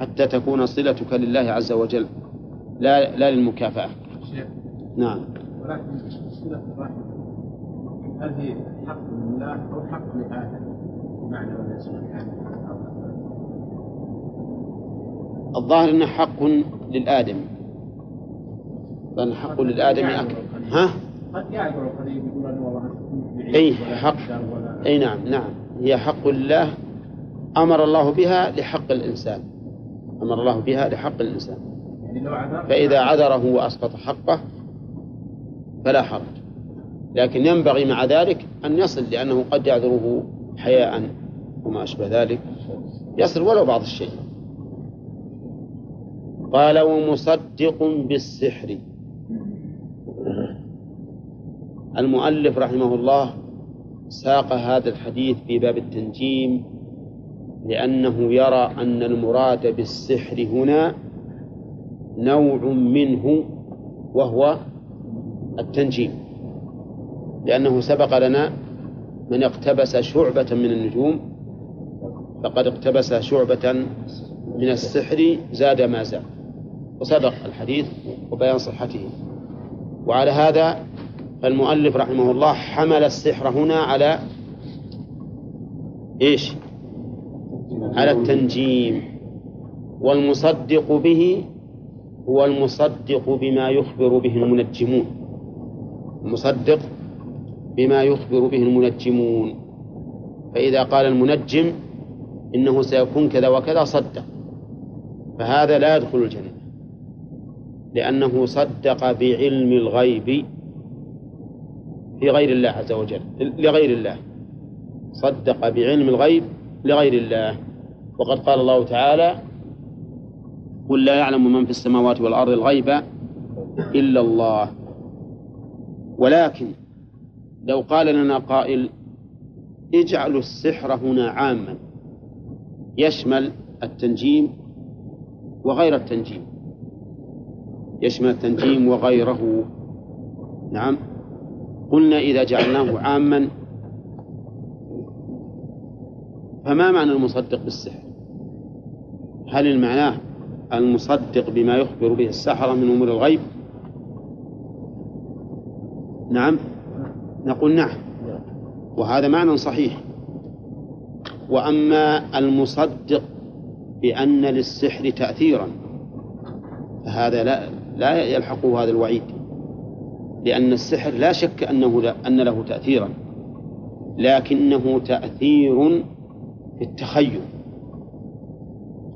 حتى تكون صلتك لله عز وجل لا لا للمكافأة. نعم. ولكن صلة الرحم هل هي حق لله أو حق لآدم؟ الظاهر أنه حق للآدم. لأن حق للآدم أكثر ها؟ يعذر القريب يقول أي حق. أي نعم نعم. هي حق لله. أمر الله بها لحق الإنسان. أمر الله بها لحق الإنسان. فإذا عذره وأسقط حقه فلا حرج. لكن ينبغي مع ذلك أن يصل لأنه قد يعذره حياء وما أشبه ذلك يصل ولو بعض الشيء. قال ومصدق بالسحر. المؤلف رحمه الله ساق هذا الحديث في باب التنجيم لأنه يرى أن المراد بالسحر هنا نوع منه وهو التنجيم لأنه سبق لنا من اقتبس شعبة من النجوم فقد اقتبس شعبة من السحر زاد ما زاد. وسبق الحديث وبيان صحته. وعلى هذا فالمؤلف رحمه الله حمل السحر هنا على إيش؟ على التنجيم. والمصدق به هو المصدق بما يخبر به المنجمون. المصدق بما يخبر به المنجمون. فإذا قال المنجم إنه سيكون كذا وكذا صدق. فهذا لا يدخل الجنة. لأنه صدق بعلم الغيب في غير الله عز وجل لغير الله. صدق بعلم الغيب لغير الله. وقد قال الله تعالى قل لا يعلم من في السماوات والأرض الغيب إلا الله. ولكن لو قال لنا قائل اجعلوا السحر هنا عاما يشمل التنجيم وغير التنجيم. يشمل التنجيم وغيره. نعم. قلنا إذا جعلناه عاما فما معنى المصدق بالسحر؟ هل المعنى المصدق بما يخبر به السحرة من أمور الغيب؟ نعم. نقول نعم. وهذا معنى صحيح. وأما المصدق بأن للسحر تأثيرا فهذا لا لا يلحقه هذا الوعيد. لأن السحر لا شك أنه لا أن له تأثيرا لكنه تأثير في التخيل.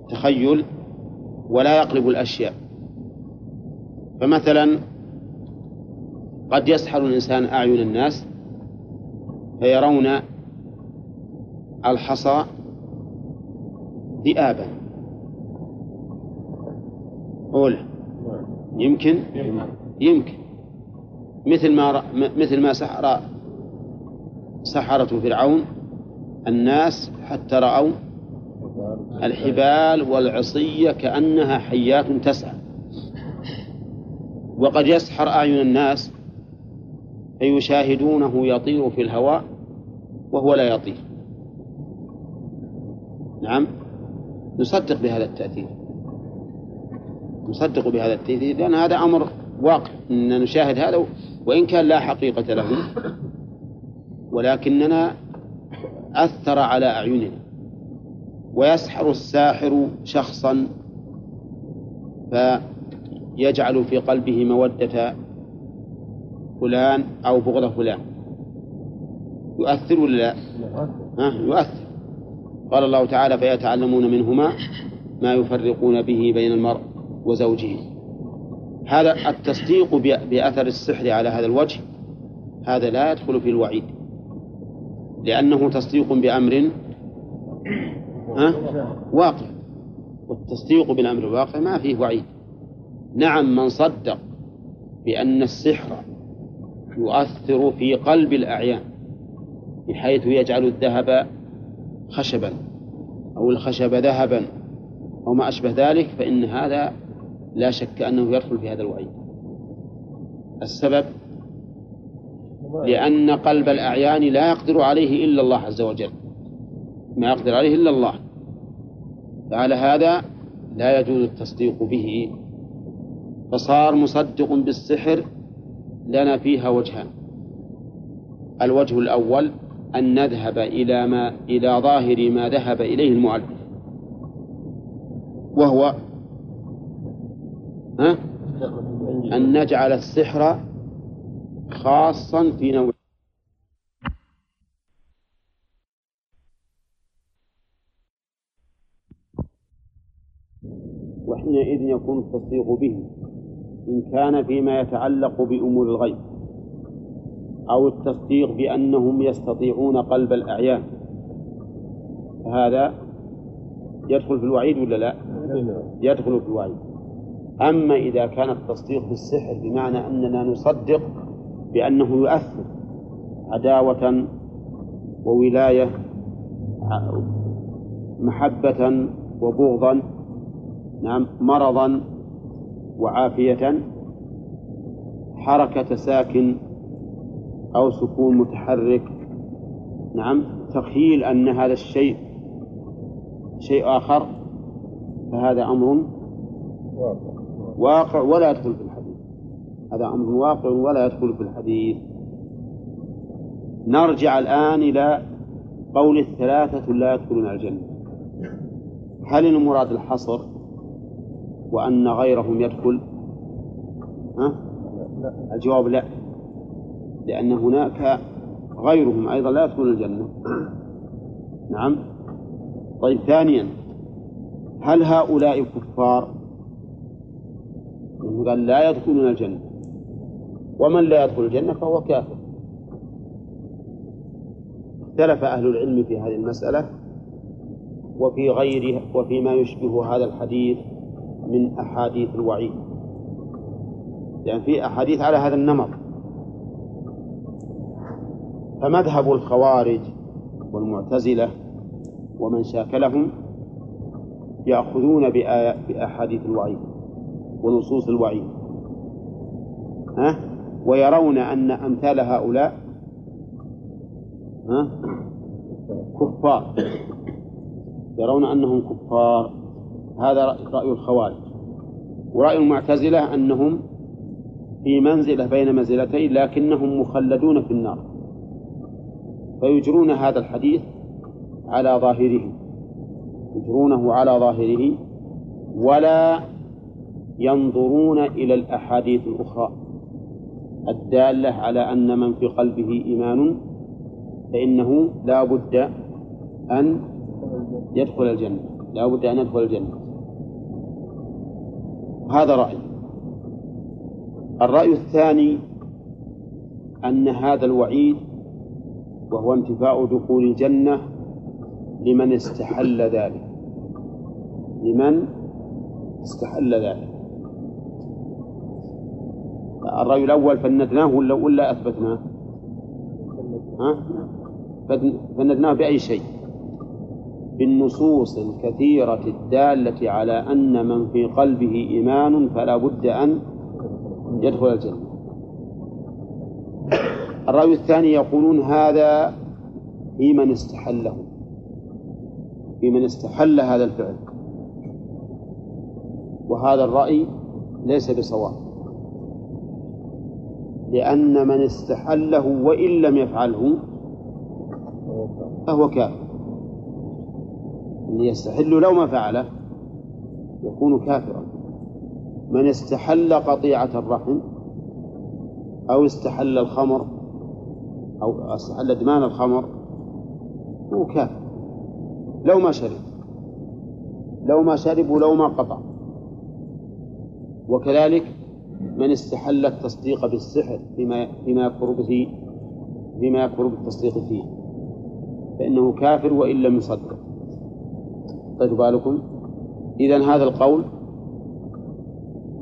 التخيل ولا يقلب الأشياء. فمثلا قد يسحر الإنسان أعين الناس فيرون الحصى ذئابا. أولى يمكن؟ يمكن. مثل ما مثل ما سحر سحرة فرعون الناس حتى رأوا الحبال والعصية كأنها حيات تسعى. وقد يسحر أعين الناس فيشاهدونه يطير في الهواء وهو لا يطير. نعم. نصدق بهذا التأثير. نصدق بهذا التأثير لأن هذا أمر واقع. أن نشاهد هذا وإن كان لا حقيقة له ولكننا أثر على أعيننا. ويسحر الساحر شخصا فيجعل في قلبه مودة فلان أو بغض فلان. يؤثر ولا لا؟ ها؟ يؤثر. قال الله تعالى فيتعلمون منهما ما يفرقون به بين المرء وزوجه. هذا التصديق بأثر السحر على هذا الوجه هذا لا يدخل في الوعيد لأنه تصديق بأمر ها؟ واقع. والتصديق بالأمر الواقع ما فيه وعيد نعم من صدق بأن السحر يؤثر في قلب الأعيان بحيث يجعل الذهب خشبا أو الخشب ذهبا أو ما أشبه ذلك فإن هذا لا شك أنه يدخل في هذا الوعيد. السبب؟ لأن قلب الأعيان لا يقدر عليه إلا الله عز وجل. ما يقدر عليه إلا الله. فعلى هذا لا يجوز التصديق به. فصار مصدق بالسحر لنا فيها وجهان. الوجه الأول أن نذهب إلى ما إلى ظاهر ما ذهب إليه المؤلف. وهو ها؟ أن نجعل السحر خاصا في نوع. وحينئذ يكون التصديق به. إن كان فيما يتعلق بأمور الغيب أو التصديق بأنهم يستطيعون قلب الأعيان هذا يدخل في الوعيد ولا لا؟ يدخل في الوعيد أما إذا كان التصديق بالسحر بمعنى أننا نصدق بأنه يؤثر عداوة وولاية محبة وبغضا نعم مرضا وعافية حركة ساكن أو سكون متحرك. نعم تخيل أن هذا الشيء شيء آخر فهذا أمر واقع ولا يدخل في الحديث. هذا أمر واقع ولا يدخل في الحديث. نرجع الآن إلى قول الثلاثة لا يدخلون الجنة. هل المراد الحصر؟ وأن غيرهم يدخل؟ ها؟ الجواب لا. لأن هناك غيرهم أيضا لا يدخلون الجنة. نعم. طيب ثانيا. هل هؤلاء كفار قال لا يدخلون الجنة. ومن لا يدخل الجنة فهو كافر. اختلف أهل العلم في هذه المسألة وفي غيره وفيما يشبه هذا الحديث. من أحاديث الوعيد. لأن يعني في أحاديث على هذا النمط. فمذهب الخوارج والمعتزلة ومن شاكلهم يأخذون بأحاديث الوعيد ونصوص الوعيد. ها؟ ويرون أن أمثال هؤلاء ها؟ كفار. يرون أنهم كفار. هذا رأي الخوارج. ورأي المعتزلة أنهم في منزلة بين منزلتين لكنهم مخلدون في النار فيجرون هذا الحديث على ظاهره يجرونه على ظاهره ولا ينظرون إلى الأحاديث الأخرى الدالة على أن من في قلبه إيمان فإنه لا بد أن يدخل الجنة لا بد أن يدخل الجنة. هذا رأي الرأي الثاني أن هذا الوعيد وهو انتفاء دخول الجنة لمن استحل ذلك لمن استحل ذلك الرأي الأول فندناه ولا أثبتناه؟ ها؟ فندناه بأي شيء؟ بالنصوص الكثيرة الدالة على أن من في قلبه إيمان فلا بد أن يدخل الجنة. الرأي الثاني يقولون هذا في من استحله في من استحل هذا الفعل. وهذا الرأي ليس بصواب لأن من استحله وإن لم يفعله فهو كافر. اللي يستحل لو ما فعله يكون كافرا. من استحل قطيعة الرحم أو استحل الخمر أو استحل إدمان الخمر هو كافر. لو ما شرب لو ما شرب ولو ما قطع. وكذلك من استحل التصديق بالسحر فيما فيما يكفر به فيما يكفر بالتصديق فيه. فإنه كافر وإن لم يصدق. طيب بالكم؟ إذا هذا القول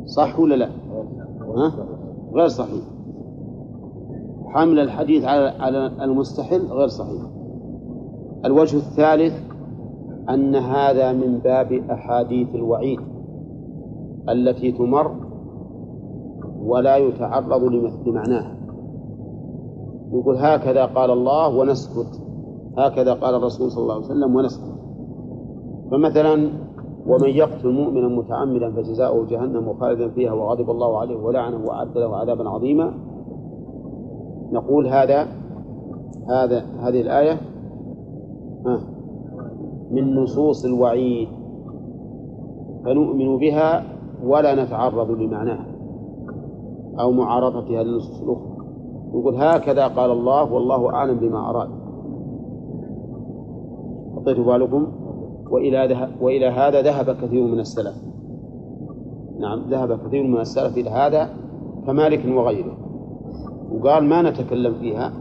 صح ولا لا؟ ها؟ غير صحيح. حمل الحديث على على المستحل غير صحيح. الوجه الثالث أن هذا من باب أحاديث الوعيد التي تمر ولا يتعرض لمعناها يقول هكذا قال الله ونسكت. هكذا قال الرسول صلى الله عليه وسلم ونسكت. فمثلا ومن يقتل مؤمنا متعمدا فجزاؤه جهنم خالدا فيها وغضب الله عليه ولعنه وأعد له عذابا عظيما. نقول هذا هذا هذه الآية من نصوص الوعيد فنؤمن بها ولا نتعرض لمعناها أو معارضتها للنصوص الأخرى. يقول هكذا قال الله والله أعلم بما أراد. أعطيت بالكم. وإلى, وإلى هذا ذهب كثير من السلف. نعم ذهب كثير من السلف إلى هذا كمالك وغيره. وقال ما نتكلم فيها؟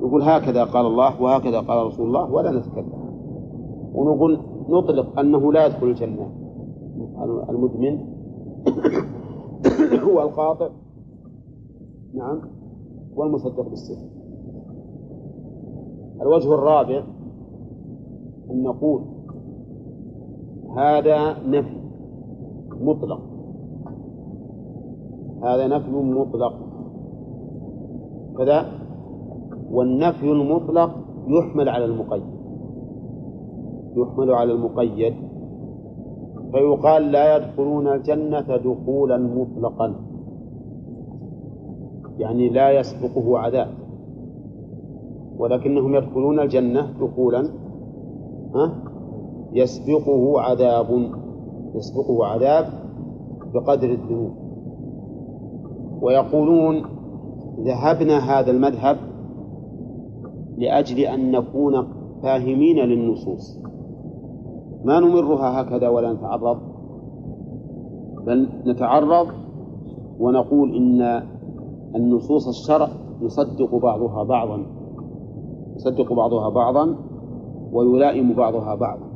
يقول هكذا قال الله وهكذا قال رسول الله ولا نتكلم. ونقول نطلق أنه لا يدخل الجنة. المدمن هو القاطع نعم والمصدق بالسر. الوجه الرابع أن نقول هذا نفي مطلق. هذا نفي مطلق. كذا. والنفي المطلق يحمل على المقيد. يحمل على المقيد. فيقال لا يدخلون الجنة دخولا مطلقا. يعني لا يسبقه عذاب. ولكنهم يدخلون الجنة دخولا. ها؟ يسبقه عذاب يسبقه عذاب بقدر الذنوب. ويقولون ذهبنا هذا المذهب لأجل أن نكون فاهمين للنصوص. ما نمرها هكذا ولا نتعرض بل نتعرض ونقول إن النصوص الشرع يصدق بعضها بعضا يصدق بعضها بعضا ويلائم بعضها بعضا.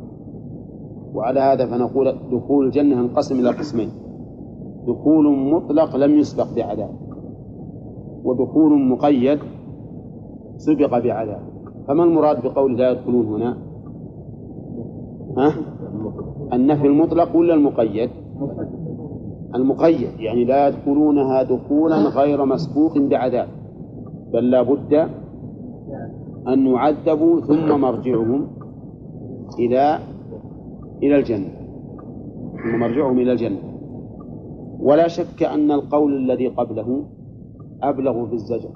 وعلى هذا فنقول دخول الجنة ينقسم إلى قسمين. دخول مطلق لم يسبق بعذاب ودخول مقيد سبق بعذاب. فما المراد بقول لا يدخلون هنا؟ ها؟ النفي المطلق ولا المقيد؟ المقيد يعني لا يدخلونها دخولا غير مسبوق بعذاب بل لا بد أن يعذبوا ثم مرجعهم إلى إلى الجنة. ثم مرجعهم إلى الجنة. ولا شك أن القول الذي قبله أبلغ في الزجر.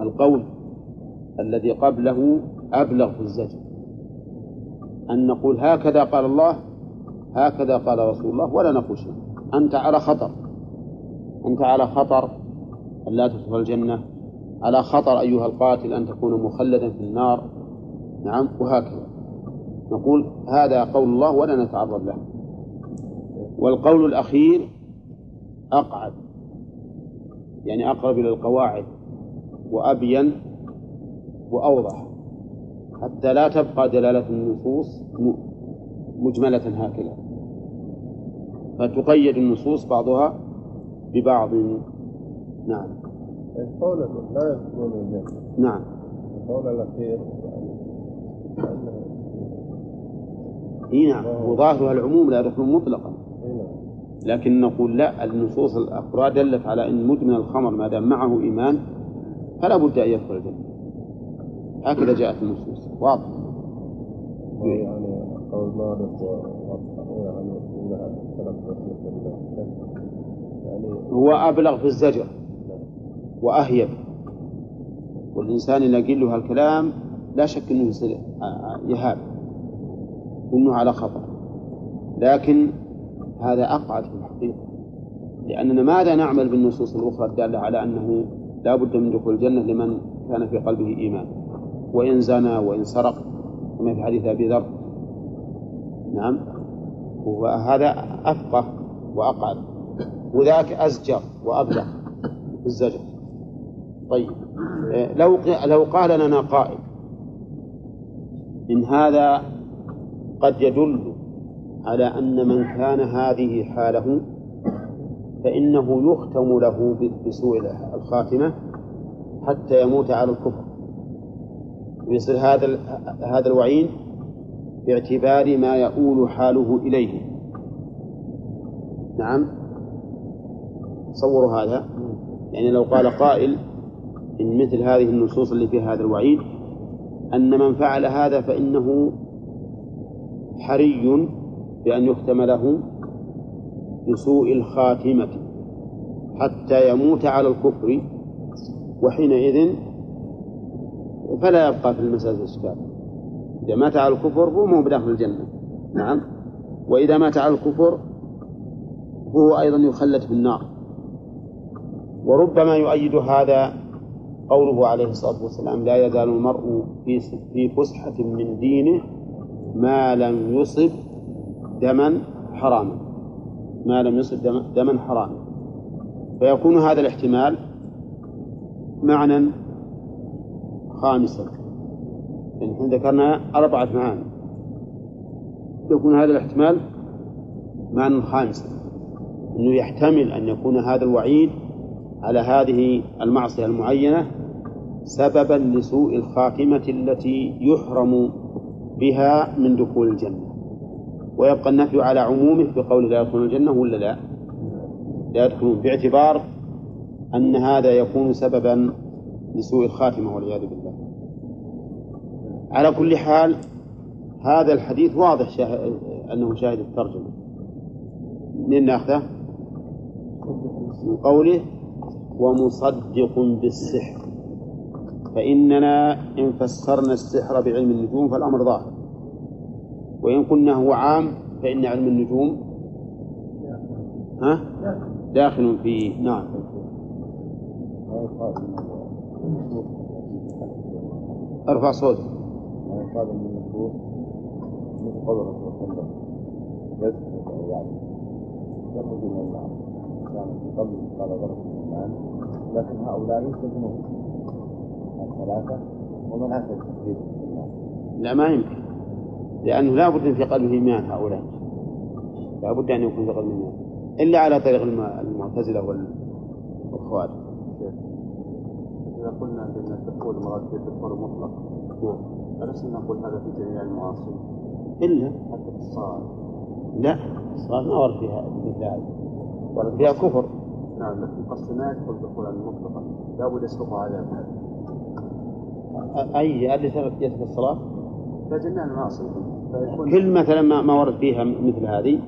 القول الذي قبله أبلغ في الزجر. أن نقول هكذا قال الله هكذا قال رسول الله ولا نقول شيء أنت على خطر. أنت على خطر أن لا تدخل الجنة. على خطر أيها القاتل أن تكون مخلدا في النار. نعم وهكذا. نقول هذا قول الله ولا نتعرض له. والقول الأخير أقعد يعني أقرب إلى القواعد وأبين وأوضح حتى لا تبقى دلالة النصوص مجملة هكذا فتقيد النصوص بعضها ببعض. نعم. القول لا يدخلون الجنة نعم. القول الأخير إي نعم. وظاهرها العموم لا يدخلون مطلقا نعم. لكن نقول لا النصوص الأخرى دلت على أن مدمن الخمر ما دام معه إيمان فلا بد أن يدخل الجنة. هكذا جاءت النصوص. واضح. يعني قول مالك مثل يعني هو أبلغ في الزجر وأهيب والإنسان إذا قيل له هالكلام لا شك أنه يصير يهاب. وأنه على خطر لكن هذا أقعد في الحقيقة. لأننا ماذا نعمل بالنصوص الأخرى الدالة على أنه لا بد من دخول الجنة لمن كان في قلبه إيمان؟ وإن زنى وإن سرق كما في حديث أبي ذر. نعم. وهذا أفقه وأقعد. وذاك أزجر وأبلغ في الزجر. طيب. آه، لو لو قال لنا قائل إن هذا قد يدل على أن من كان هذه حاله فإنه يختم له بسوء الخاتمة حتى يموت على الكفر. ويصير هذا هذا الوعيد باعتبار ما يؤول حاله إليه. نعم. تصوروا هذا. يعني لو قال قائل من مثل هذه النصوص اللي فيها هذا الوعيد أن من فعل هذا فإنه حري بأن يختم له بسوء الخاتمة حتى يموت على الكفر وحينئذ فلا يبقى في المسألة إشكال. إذا مات على الكفر هو مو بداخل الجنة. نعم. وإذا مات على الكفر هو أيضا يخلد في النار. وربما يؤيد هذا قوله عليه الصلاة والسلام لا يزال المرء في فسحة من دينه ما لم يصب دما حراما. ما لم يصب دما حراما. فيكون هذا الاحتمال معنى خامسا. يعني إحنا ذكرنا أربعة معاني. يكون هذا الاحتمال معنى خامسا. أنه يحتمل أن يكون هذا الوعيد على هذه المعصية المعينة سببا لسوء الخاتمة التي يحرم بها من دخول الجنة ويبقى النفي على عمومه بقول لا يدخلون الجنة ولا لا؟ لا يدخلون باعتبار أن هذا يكون سببا لسوء الخاتمة والعياذ بالله على كل حال هذا الحديث واضح شاهد أنه شاهد الترجمة منين ناخذه؟ من قوله ومصدق بالسحر فإننا إن فسرنا السحر بعلم النجوم فالأمر ظاهر. وإن قلنا هو عام فإن علم النجوم ها؟ داخل فيه نعم أرفع صوتك. صلى الله عليه وسلم يعني كان قال لكن هؤلاء يسجنون الثلاثة ومن أتى التكذيب لا ما يمكن. لأنه لا بد في قلبه إيمان هؤلاء. لا بد أن يكون في قلبه إيمان إلا على طريق المعتزلة والخوارج. إذا قلنا بأن الدخول مراد في الدخول مطلق ألسنا نقول هذا في جميع المعاصي إلا. حتى في الصلاة. لا. الصلاة ما ورد فيها مثل هذا. ورد فيها كفر. نعم لكن قصد ما يدخل دخولا مطلقا لابد يسبق على أي اللي جت في الصلاة؟ فجميع المعاصي. كل مثلا ما ما ورد فيها مثل هذه.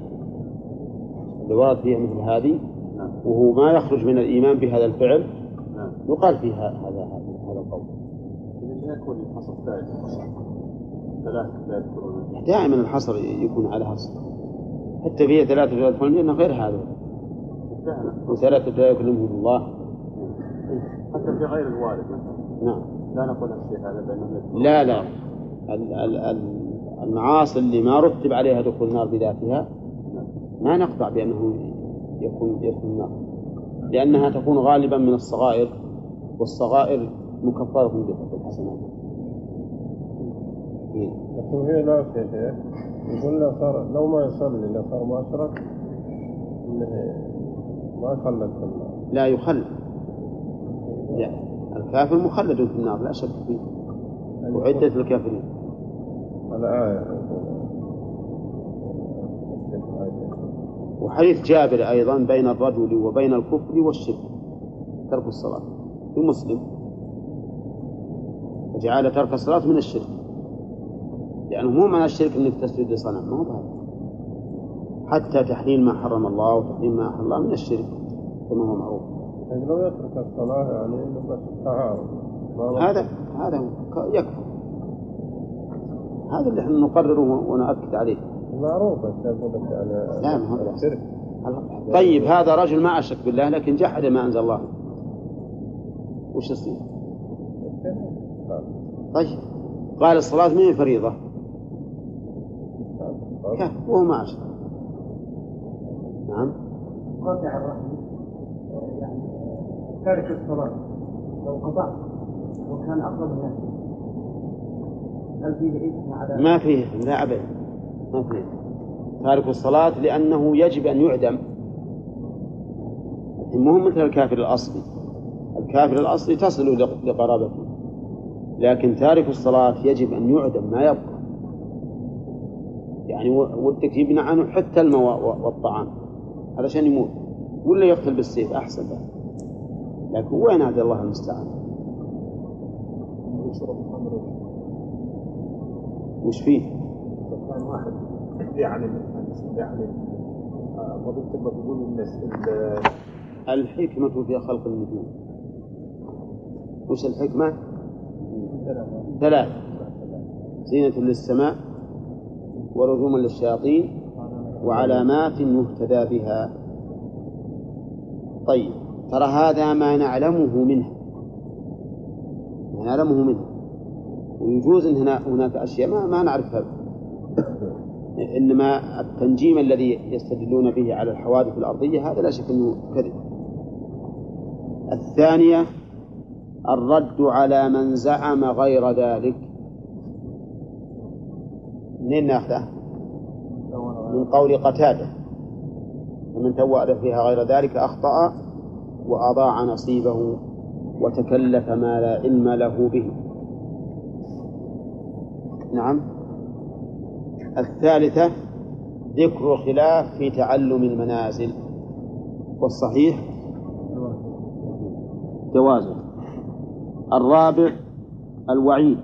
اللي ورد فيها مثل هذه. نعم. وهو ما يخرج من الإيمان بهذا الفعل. نعم. يقال فيها هذا هذا هذا القول. إذا يكون الحصر يذكرون. دائما الحصر يكون على حصر. حتى فيه ثلاثة لا يدخلون الجنة غير هذا. وثلاثة لا يكلمهم الله. حتى في غير الوالد مثلا. نعم. لا نقول الشيء هذا بأنهم يدخلون لا لا. ال- ال- ال- المعاصي اللي ما رتب عليها دخول النار بذاتها ما نقطع بأنه يكون يدخل النار لأنها تكون غالبا من الصغائر والصغائر مكفرة بالحسنات إيه. لكن هي لا يا شيخ يقول لو صار لو ما يصلي لو صار ما أشرك ما يخلد في النار. لا يخلد لا. الكافر مخلد في النار لا شك فيه. وعدة الكافرين. الآية وحديث جابر أيضا بين الرجل وبين الكفر والشرك ترك الصلاة. في مسلم وجعل ترك الصلاة من الشرك. لأنه مو معنى الشرك أنك تسجد لصنم ما هو بهذا. حتى تحليل ما حرم الله وتحليل ما أحل الله من الشرك كما هو معروف. يعني لو يترك الصلاة يعني بس ما هذا هذا يكفي. هذا اللي إحنا نقرره ونؤكد عليه. معروف يعني ما الشرك. طيب هذا رجل ما أشرك بالله لكن جحد ما أنزل الله. وش يصير؟ طيب قال الصلاة من فريضة. كيف وهو ما أشرك. نعم. تارك الصلاة. لو قطعت وكان أقرب الناس هل فيه إثم على ما فيه لا أبدا ما فيه. تارك الصلاة لأنه يجب أن يعدم. مو مثل الكافر الأصلي. الكافر الأصلي تصل لق- لقرابته. لكن تارك الصلاة يجب أن يعدم ما يبقى. يعني ودك يمنع عنه حتى الماء والطعام. علشان يموت. ولا يقتل بالسيف أحسن. له لكن وين هذا الله المستعان؟ وش فيه؟ كان واحد ال- الحكمة في خلق النجوم. وش الحكمة؟ ثلاث زينة للسماء ورجوما للشياطين وعلامات يهتدى بها. طيب. ترى هذا ما نعلمه منه. ما نعلمه منه. ويجوز إن هنا هناك أشياء ما, ما نعرفها. إنما التنجيم الذي يستدلون به على الحوادث الأرضية هذا لا شك إنه كذب. الثانية الرد على من زعم غير ذلك. منين ناخذه؟ من قول قتادة. ومن توأل فيها غير ذلك أخطأ. وأضاع نصيبه وتكلف ما لا علم له به. نعم. الثالثة ذكر خلاف في تعلم المنازل. والصحيح؟ جوازه الرابع الوعيد.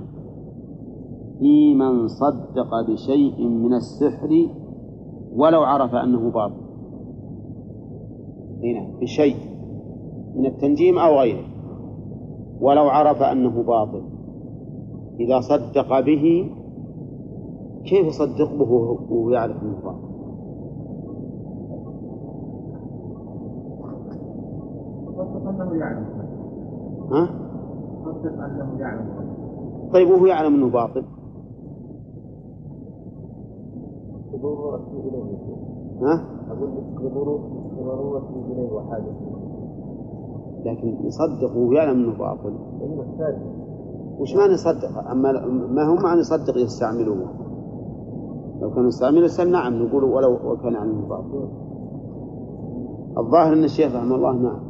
في من صدق بشيء من السحر ولو عرف أنه باطل. هنا بشيء. من التنجيم أو غيره. ولو عرف أنه باطل. إذا صدق به كيف يصدق به وهو يعرف أنه باطل؟ صدق أنه يعلم. ها؟ صدق أنه يعلم. طيب وهو يعلم أنه باطل؟ ها؟ أقول لك بضرورة بضرورة إليه وحاجة لكن يصدق وهو يعلم أنه باطل. محتاج وش معنى يصدق؟ أما ما هو معنى يصدق يستعمله؟ لو كان يستعمله يستعمل نعم نقول ولو وكان عنه باطل. الظاهر أن الشيخ رحمه الله نعم.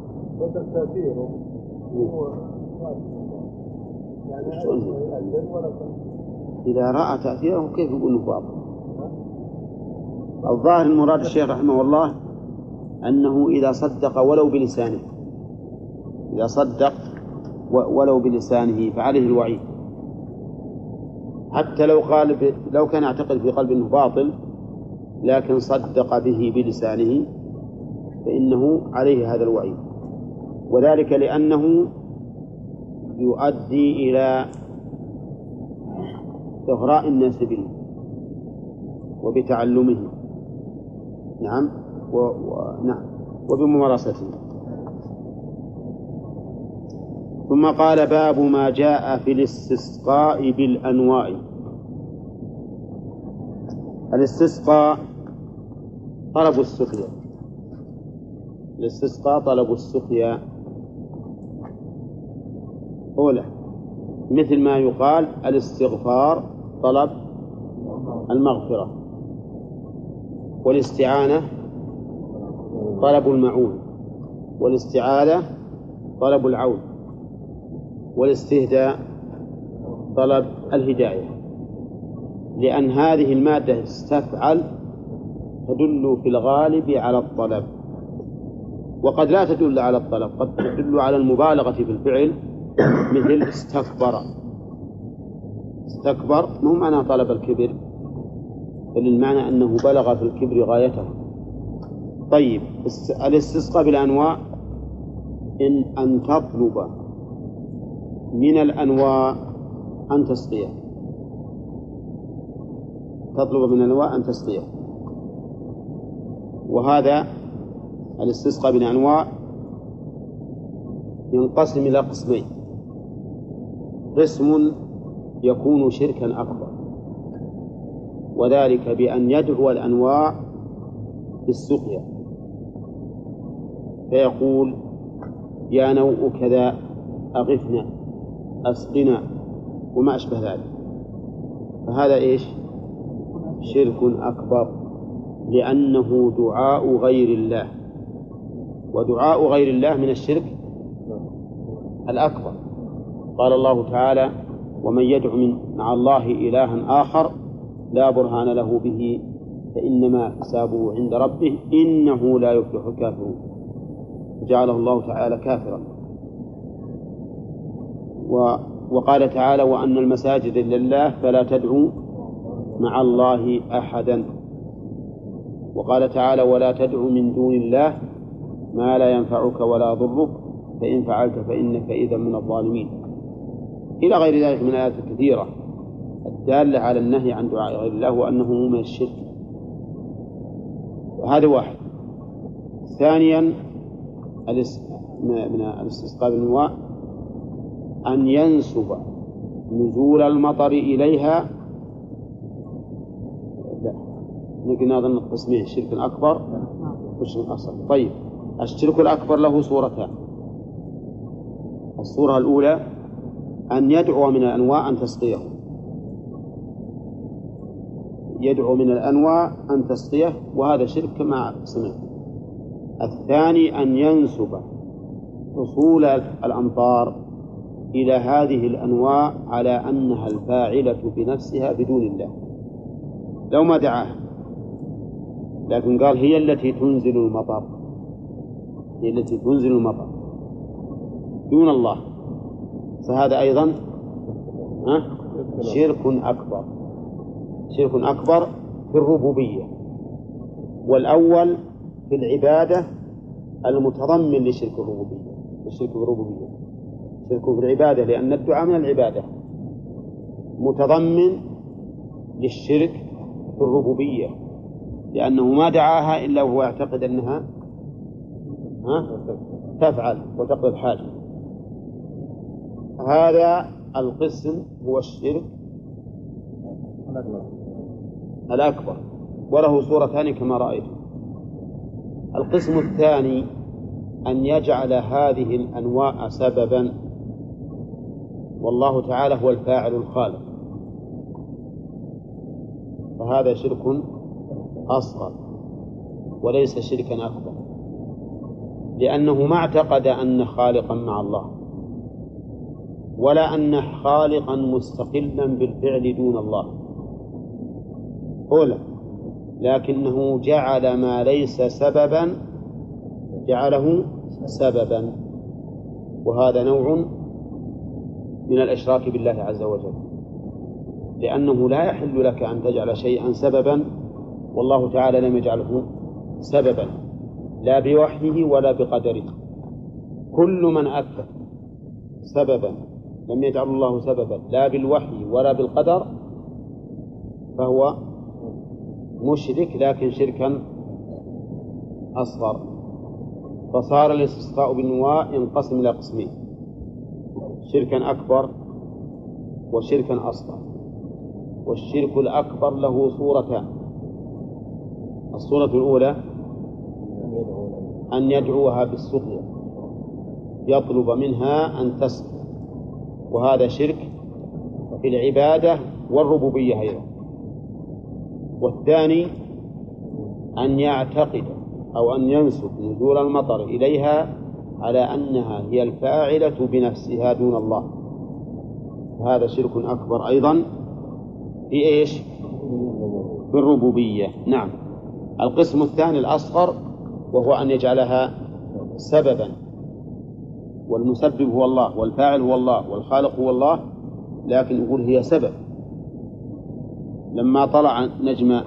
هو يعني إذا رأى تأثيره كيف يقول أنه باطل؟ الظاهر المراد الشيخ رحمه الله أنه إذا صدق ولو بلسانه. إذا صدق ولو بلسانه فعليه الوعيد. حتى لو قال. لو كان يعتقد في قلبه أنه باطل لكن صدق به بلسانه فإنه عليه هذا الوعيد. وذلك لأنه يؤدي إلى إغراء الناس به وبتعلمه. نعم؟ و... و... نعم. وبممارسته. ثم قال باب ما جاء في الاستسقاء بالأنواع. الاستسقاء طلب السقيا. الاستسقاء طلب السقيا. أولى مثل ما يقال الاستغفار طلب المغفرة والاستعانة طلب المعون والاستعاذة طلب العون. والاستهداء طلب الهداية لأن هذه المادة استفعل تدل في الغالب على الطلب وقد لا تدل على الطلب قد تدل على المبالغة في الفعل مثل استكبر. استكبر مو معنى طلب الكبر بل المعنى أنه بلغ في الكبر غايته. طيب الاستسقاء بالأنواع إن أن تطلب. من الأنواع أن تسقيه تطلب من الأنواع أن تسقيه وهذا الاستسقاء بالأنواع ينقسم إلى قسمين. قسم يكون شركا أكبر. وذلك بأن يدعو الأنواع بالسقيا. فيقول يا نوء كذا أغثنا. أسقنا وما أشبه ذلك. فهذا إيش؟ شرك أكبر لأنه دعاء غير الله. ودعاء غير الله من الشرك الأكبر. قال الله تعالى ومن يدع من مع الله إلها آخر لا برهان له به فإنما حسابه عند ربه إنه لا يفلح الكافرون. جعله الله تعالى كافرا. وقال تعالى وأن المساجد لله فلا تدعوا مع الله أحدا. وقال تعالى ولا تدع من دون الله ما لا ينفعك ولا يضرك فإن فعلت فإنك إذا من الظالمين. إلى غير ذلك من الآيات الكثيرة الدالة على النهي عن دعاء غير الله وأنه من الشرك. هذا واحد. ثانيا من الاستسقاء بالنواء أن ينسب نزول المطر إليها. لا قلنا أظن التصميم الشرك الأكبر والشرك الأصغر طيب الشرك الأكبر له صورتان. الصورة الأولى أن يدعو من الأنواع أن تسقيه. يدعو من الأنواع أن تسقيه وهذا شرك كما سمعت. الثاني أن ينسب حصول الأمطار. إلى هذه الأنواع على أنها الفاعلة بنفسها بدون الله. لو ما دعاها. لكن قال هي التي تنزل المطر. هي التي تنزل المطر. دون الله. فهذا أيضا شرك أكبر. شرك أكبر في الربوبية. والأول في العبادة المتضمن لشرك الربوبية. الشرك في الربوبية. شرك في العبادة لأن الدعاء من العبادة. متضمن للشرك في الربوبية لأنه ما دعاها إلا وهو يعتقد أنها ها؟ تفعل وتقضي الحاجة هذا القسم هو الشرك الأكبر. وله صورتان كما رأيت. القسم الثاني أن يجعل هذه الأنواع سببا والله تعالى هو الفاعل الخالق. فهذا شرك أصغر وليس شركا أكبر لأنه ما اعتقد أن خالقا مع الله ولا أن خالقا مستقلا بالفعل دون الله. أولى لكنه جعل ما ليس سببا جعله سببا وهذا نوع من الإشراك بالله عز وجل. لأنه لا يحل لك أن تجعل شيئا سببا والله تعالى لم يجعله سببا لا بوحيه ولا بقدره. كل من أثبت سببا لم يجعل الله سببا لا بالوحي ولا بالقدر فهو مشرك لكن شركا أصغر. فصار الاستسقاء بالنواء ينقسم إلى قسمين. شركا أكبر وشركا أصغر. والشرك الأكبر له صورتان. الصورة الأولى أن يدعوها بالسقيا يطلب منها أن تسقي وهذا شرك في العبادة والربوبية أيضا. والثاني أن يعتقد أو أن ينسب نزول المطر إليها على أنها هي الفاعلة بنفسها دون الله. هذا شرك أكبر أيضا في إيش؟ في الربوبية نعم. القسم الثاني الأصغر وهو أن يجعلها سببا. والمسبب هو الله والفاعل هو الله والخالق هو الله لكن يقول هي سبب. لما طلع نجم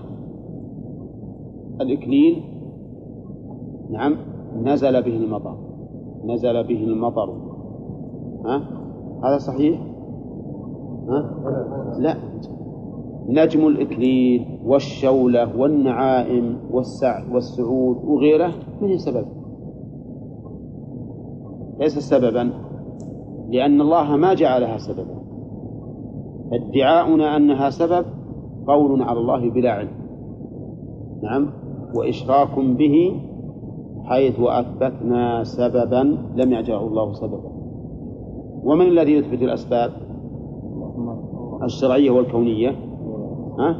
الإكليل نعم نزل به المطر. نزل به المطر. ها؟ هذا صحيح؟ ها؟ لا. نجم الإكليل والشولة والنعائم والسع والسعود وغيره من هي سبب ليس سببا لأن الله ما جعلها سببا. ادعاؤنا أنها سبب قول على الله بلا علم. نعم؟ وإشراك به حيث أثبتنا سببا لم يجعله الله سببا. ومن الذي يثبت الأسباب؟ الشرعية والكونية. ها؟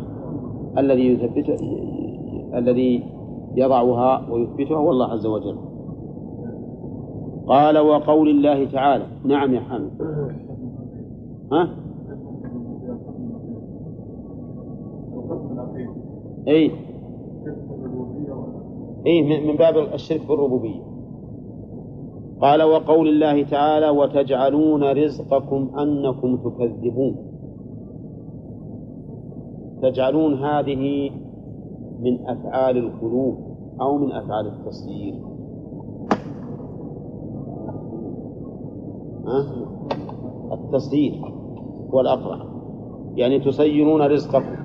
الذي يثبت الذي يضعها ويثبتها هو الله عز وجل. قال وقول الله تعالى نعم يا حامد. ها؟ اي اي من باب الشرك بالربوبية. قال وقول الله تعالى وتجعلون رزقكم أنكم تكذبون. تجعلون هذه من أفعال القلوب أو من أفعال التصدير؟ التصدير والأقرع. يعني تسيرون رزقكم.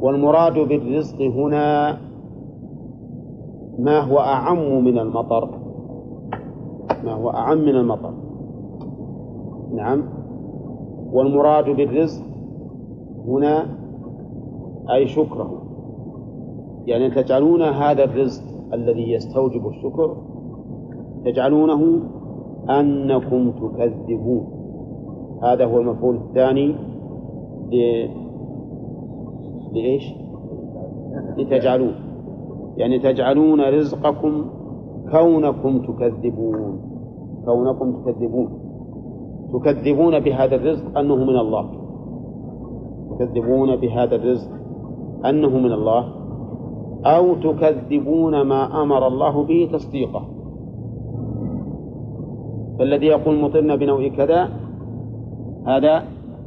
والمراد بالرزق هنا ما هو أعم من المطر؟ ما هو أعم من المطر؟ نعم. والمراد بالرزق هنا أي شكره. يعني تجعلون هذا الرزق الذي يستوجب الشكر تجعلونه أنكم تكذبون. هذا هو المفعول الثاني ل... لإيش؟ لتجعلون. يعني تجعلون رزقكم كونكم تكذبون. كونكم تكذبون. تكذبون بهذا الرزق أنه من الله. تكذبون بهذا الرزق أنه من الله. أو تكذبون ما أمر الله به تصديقه. فالذي يقول مطرنا بنوع كذا هذا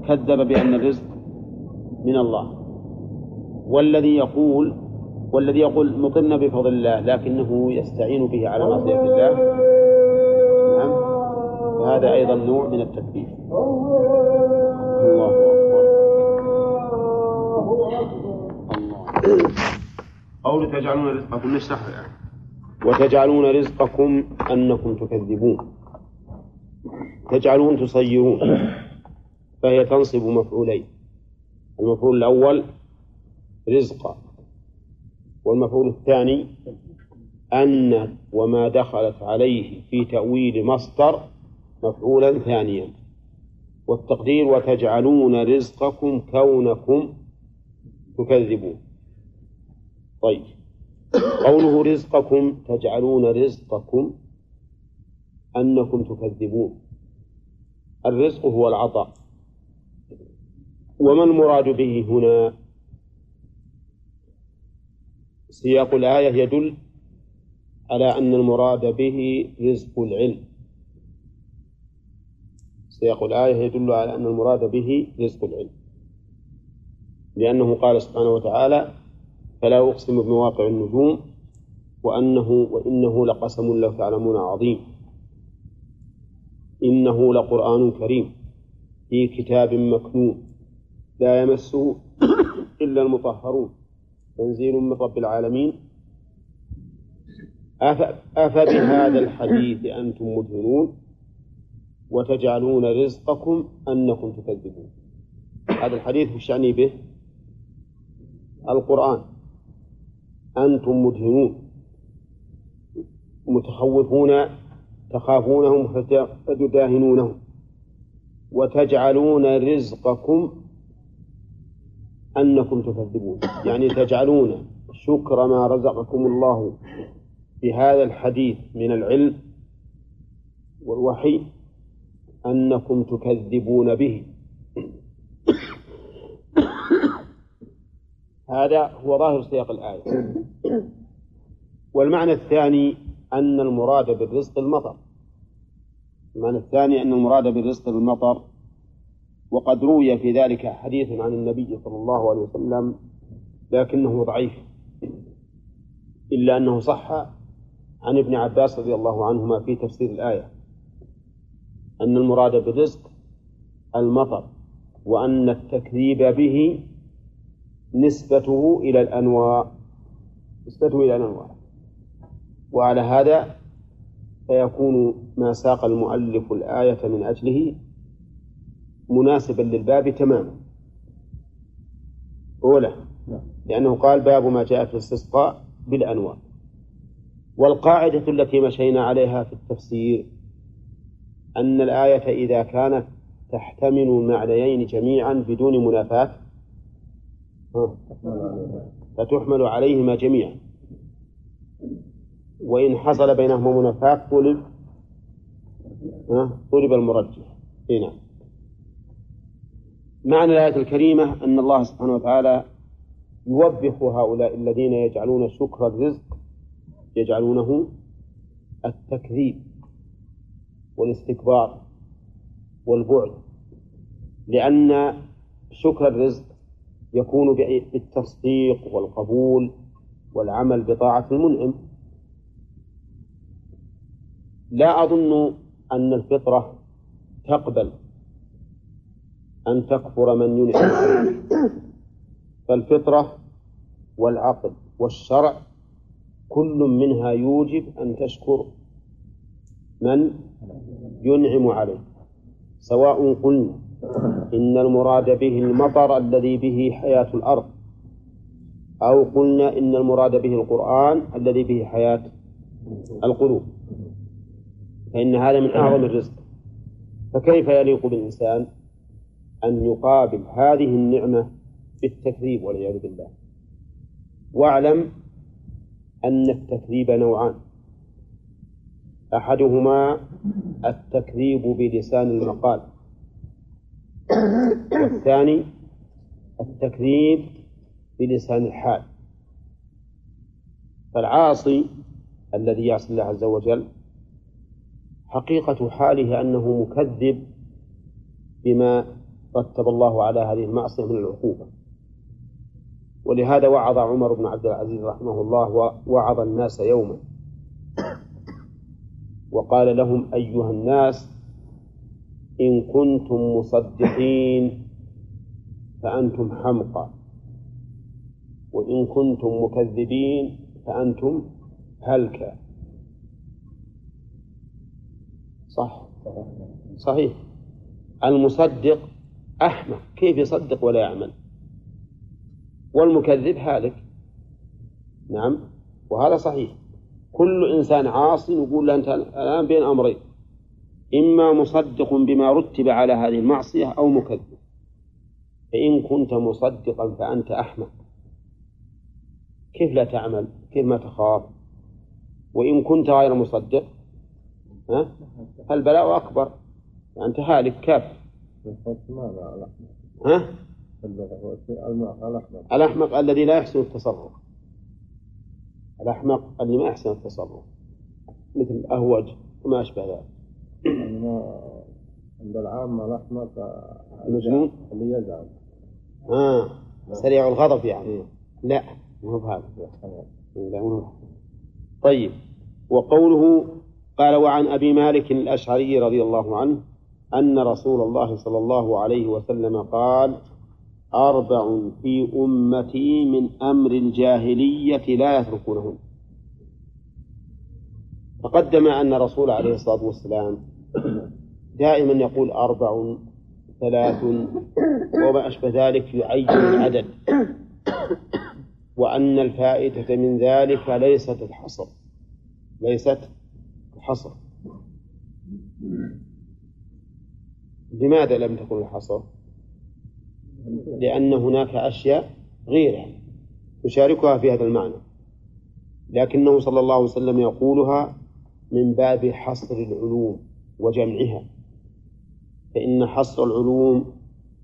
كذب بأن الرزق من الله. والذي يقول والذي يقول مطرنا بفضل الله لكنه يستعين به على معصية الله. نعم. هذا أيضا نوع من التكذيب الله أكبر. الله قول تجعلون رزقكم نشرح الآن وتجعلون رزقكم أنكم تكذبون. تجعلون تصيرون. فهي تنصب مفعولين. المفعول الأول رزقا. والمفعول الثاني أن وما دخلت عليه في تأويل مصدر مفعولا ثانيا. والتقدير وتجعلون رزقكم كونكم تكذبون. طيب. قوله رزقكم تجعلون رزقكم أنكم تكذبون. الرزق هو العطاء. وما المراد به هنا؟ سياق الآية يدل على أن المراد به رزق العلم. سياق الآية يدل على أن المراد به رزق العلم. لأنه قال سبحانه وتعالى فلا أقسم بمواقع النجوم وأنه وإنه لقسم لو تعلمون عظيم. إنه لقرآن كريم في كتاب مكنون. لا يمسه إلا المطهرون. تنزيل من رب العالمين. أفبهذا الحديث أنتم مدهنون وتجعلون رزقكم أنكم تكذبون. هذا الحديث وش يعني به القرآن. أنتم مدهنون. متخوفون تخافونهم فتداهنونهم. وتجعلون رزقكم أنكم تكذبون. يعني تجعلون شكر ما رزقكم الله بهذا الحديث من العلم والوحي أنكم تكذبون به. هذا هو ظاهر سياق الآية. والمعنى الثاني أن المراد بالرزق المطر. المعنى الثاني أن المراد بالرزق بالمطر وقد روي في ذلك حديث عن النبي صلى الله عليه وسلم لكنه ضعيف. إلا أنه صح عن ابن عباس رضي الله عنهما في تفسير الآية أن المراد بالرزق المطر وأن التكذيب به نسبته إلى الأنواع نسبته إلى الأنواع. وعلى هذا فيكون ما ساق المؤلف الآية من أجله مناسبا للباب تماما أولى لأنه قال باب ما جاء في الاستسقاء بالأنواع والقاعدة التي مشينا عليها في التفسير أن الآية إذا كانت تحتمل المعنيين جميعا بدون منافاة فتحمل عليهما جميعا. وإن حصل بينهما منافاة طلب طلب المرجح. نعم. معنى الآية الكريمة أن الله سبحانه وتعالى يوبخ هؤلاء الذين يجعلون شكر الرزق يجعلونه التكذيب والاستكبار والبعد لأن شكر الرزق يكون بالتصديق والقبول والعمل بطاعة المنعم. لا أظن أن الفطرة تقبل أن تكفر من ينعم فالفطرة والعقل والشرع كل منها يوجب أن تشكر من ينعم عليه. سواء قلنا إن المراد به المطر الذي به حياة الأرض أو قلنا إن المراد به القرآن الذي به حياة القلوب. فإن هذا من أعظم الرزق. فكيف يليق بالإنسان؟ أن يقابل هذه النعمة بالتكذيب والعياذ بالله. واعلم أن التكذيب نوعان. أحدهما التكذيب بلسان المقال. والثاني التكذيب بلسان الحال. فالعاصي الذي يعصي الله عز وجل حقيقة حاله أنه مكذب بما رتب الله على هذه المعصية من العقوبة. ولهذا وعظ عمر بن عبد العزيز رحمه الله وعظ الناس يوما. وقال لهم أيها الناس إن كنتم مصدقين فأنتم حمقى. وإن كنتم مكذبين فأنتم هلكا صح؟ صحيح. المصدق أحمق كيف يصدق ولا يعمل؟ والمكذب هالك. نعم وهذا صحيح. كل إنسان عاصي نقول له أنت الآن بين أمرين إما مصدق بما رتب على هذه المعصية أو مكذب. فإن كنت مصدقا فأنت أحمق. كيف لا تعمل؟ كيف ما تخاف؟ وإن كنت غير مصدق ها؟ فالبلاء أكبر. أنت هالك كاف ها؟ الأحمق الذي لا يحسن التصرف. الأحمق اللي ما يحسن التصرف. مثل الأهوج وما أشبه ذلك. عند العامة الأحمق المجنون؟ اللي يزعل آه سريع الغضب يعني. لا مو بهذا. لا مو بهذا. طيب وقوله قال وعن أبي مالك الأشعري رضي الله عنه أن رسول الله صلى الله عليه وسلم قال أربع في أمتي من أمر الجاهلية لا يتركونهن. تقدم أن الرسول عليه الصلاة والسلام دائما يقول أربع ثلاث وما أشبه ذلك يعين العدد. وأن الفائدة من ذلك ليست الحصر. ليست الحصر. لماذا لم تكن الحصر؟ لأن هناك أشياء غيرها تشاركها في هذا المعنى. لكنه صلى الله عليه وسلم يقولها من باب حصر العلوم وجمعها. فإن حصر العلوم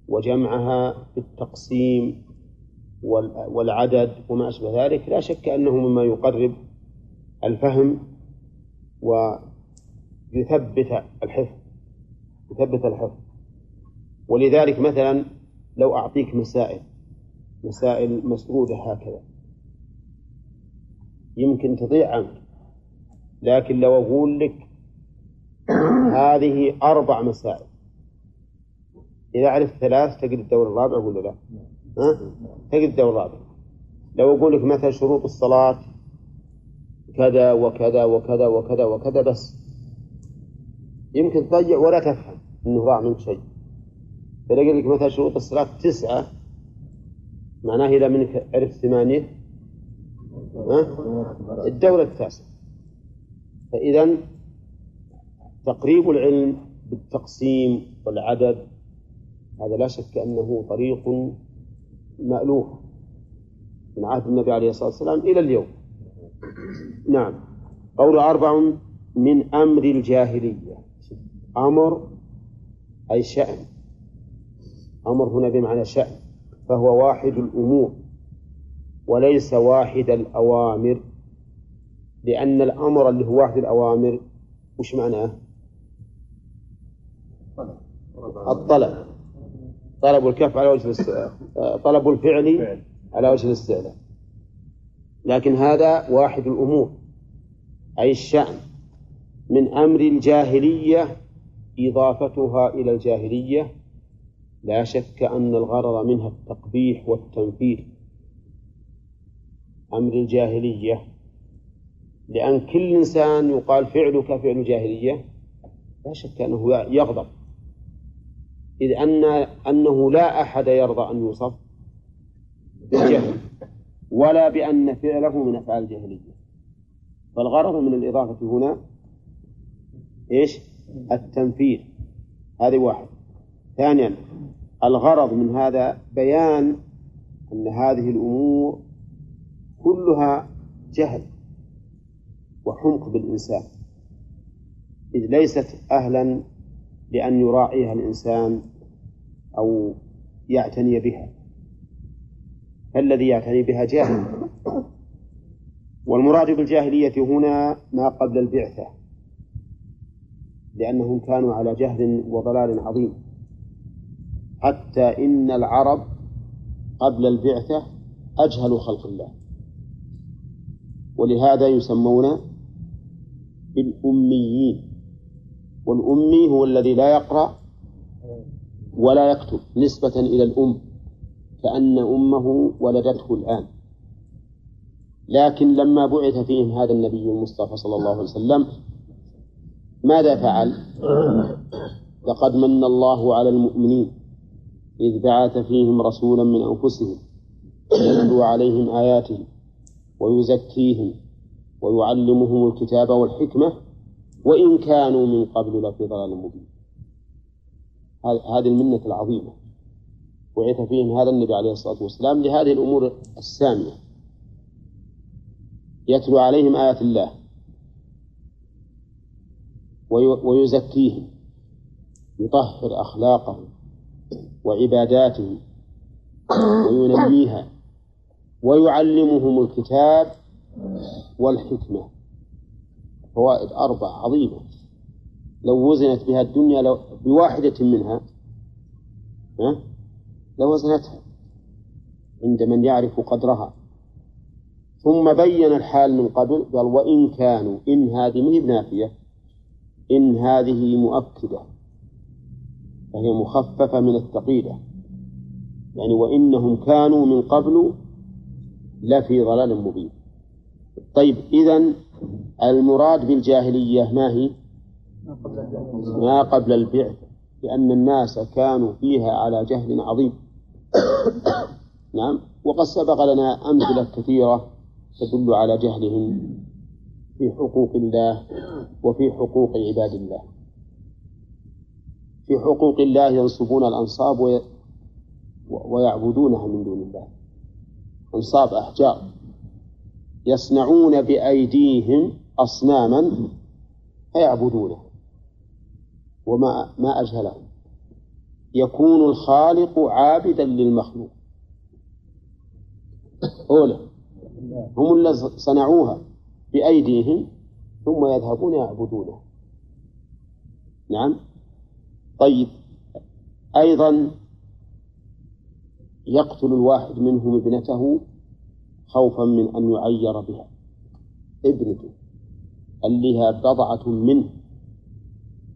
وجمعها بالتقسيم والعدد وما أشبه ذلك لا شك أنه مما يقرب الفهم ويثبت الحفظ. يثبت الحفظ ولذلك مثلا لو أعطيك مسائل مسائل مسرودة هكذا يمكن تضيع عنك لكن لو أقول لك هذه أربع مسائل إذا عرفت ثلاث تجد الدور الرابع ولا لا؟ ها؟ تجد الدور الرابع لو أقول لك مثلا شروط الصلاة كذا وكذا وكذا وكذا وكذا بس يمكن تضيع ولا تفهم أنه ضاع منك شيء. فإذا قال لك مثلا شروط الصلاة تسعة معناه إذا منك عرفت ثمانية؟ الدورة التاسعة. فإذا تقريب العلم بالتقسيم والعدد هذا لا شك أنه طريق مألوف من عهد النبي عليه الصلاة والسلام إلى اليوم. نعم. قول أربع من أمر الجاهلية. أمر أي شأن. أمر هنا بمعنى شأن فهو واحد الأمور وليس واحد الأوامر. لأن الأمر اللي هو واحد الأوامر وش معناه؟ الطلب. طلب الكف على وجه الاست... طلب الفعل على وجه الاستعلاء. لكن هذا واحد الأمور أي الشأن. من أمر الجاهلية إضافتها إلى الجاهلية. لا شك أن الغرض منها التقبيح والتنفير أمر الجاهلية. لأن كل إنسان يقال فعلك فعل جاهلية لا شك أنه يغضب. إذ أن أنه لا أحد يرضى أن يوصف بالجهل ولا بأن فعله من أفعال الجاهلية. فالغرض من الإضافة هنا إيش؟ التنفيذ. هذه واحد. ثانيا الغرض من هذا بيان أن هذه الأمور كلها جهل وحمق بالإنسان. إذ ليست أهلا لأن يراعيها الإنسان أو يعتني بها. فالذي يعتني بها جاهل. والمراد بالجاهلية هنا ما قبل البعثة. لأنهم كانوا على جهل وضلال عظيم. حتى إن العرب قبل البعثة أجهلوا خلق الله. ولهذا يسمون بالأميين. والأمي هو الذي لا يقرأ ولا يكتب نسبة إلى الأم كأن أمه ولدته الآن. لكن لما بعث فيهم هذا النبي المصطفى صلى الله عليه وسلم ماذا فعل؟ لقد من الله على المؤمنين إذ بعث فيهم رسولا من أنفسهم يتلو عليهم آياته ويزكيهم ويعلمهم الكتاب والحكمة وإن كانوا من قبل لفي ضلال مبين. هذه المنة العظيمة. بعث فيهم هذا النبي عليه الصلاة والسلام لهذه الأمور السامية. يتلو عليهم آيات الله. ويزكيهم يطهر أخلاقهم وعباداتهم وينميها ويعلمهم الكتاب والحكمة. فوائد أربع عظيمة. لو وزنت بها الدنيا لو بواحدة منها ها لوزنتها عند من يعرف قدرها. ثم بين الحال من قبل قال وإن كانوا إن هذه مهي بنافية إن هذه مؤكدة فهي مخففة من الثقيلة يعني وإنهم كانوا من قبل لفي ضلال مبين. طيب إذا المراد بالجاهلية ما هي؟ ما قبل البعث لأن الناس كانوا فيها على جهل عظيم. نعم وقد سبق لنا أمثلة كثيرة تدل على جهلهم. في حقوق الله وفي حقوق عباد الله. في حقوق الله ينصبون الأنصاب ويعبدونها من دون الله. أنصاب أحجار. يصنعون بأيديهم أصناما فيعبدونها وما ما أجهلهم. يكون الخالق عابدا للمخلوق. أولى هم الذين صنعوها. بأيديهم ثم يذهبون يعبدونها نعم. طيب. أيضا يقتل الواحد منهم ابنته خوفا من أن يعير بها. ابنته اللي هي بضعة منه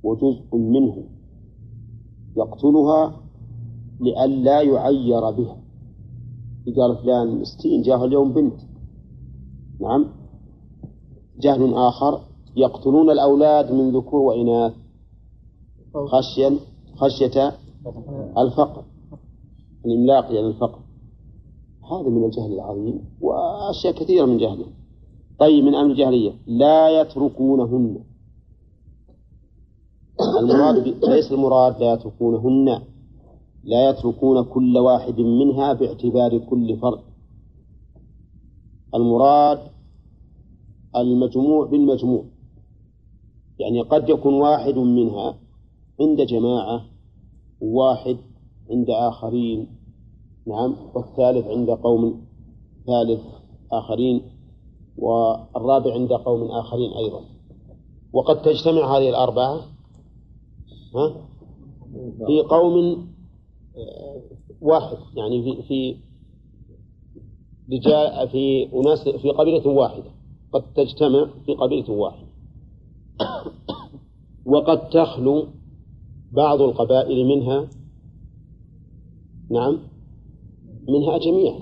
وجزء منه يقتلها لئلا يعير بها. قال فلان مسكين جاه اليوم بنت. نعم. جهل آخر يقتلون الأولاد من ذكور وإناث. خشيا خشية الفقر الإملاق يعني الفقر. هذا من الجهل العظيم وأشياء كثيرة من جهله. طيب من أمر الجاهلية لا يتركونهن. المراد ليس المراد لا يتركونهن لا يتركون كل واحد منها باعتبار كل فرد. المراد المجموع بالمجموع. يعني قد يكون واحد منها عند جماعة واحد عند آخرين نعم والثالث عند قوم ثالث آخرين والرابع عند قوم آخرين أيضا. وقد تجتمع هذه الأربعة ها؟ في قوم آه، واحد يعني في في رجال في أناس في قبيلة واحدة. قد تجتمع في قبيلة واحدة وقد تخلو بعض القبائل منها نعم منها جميعا.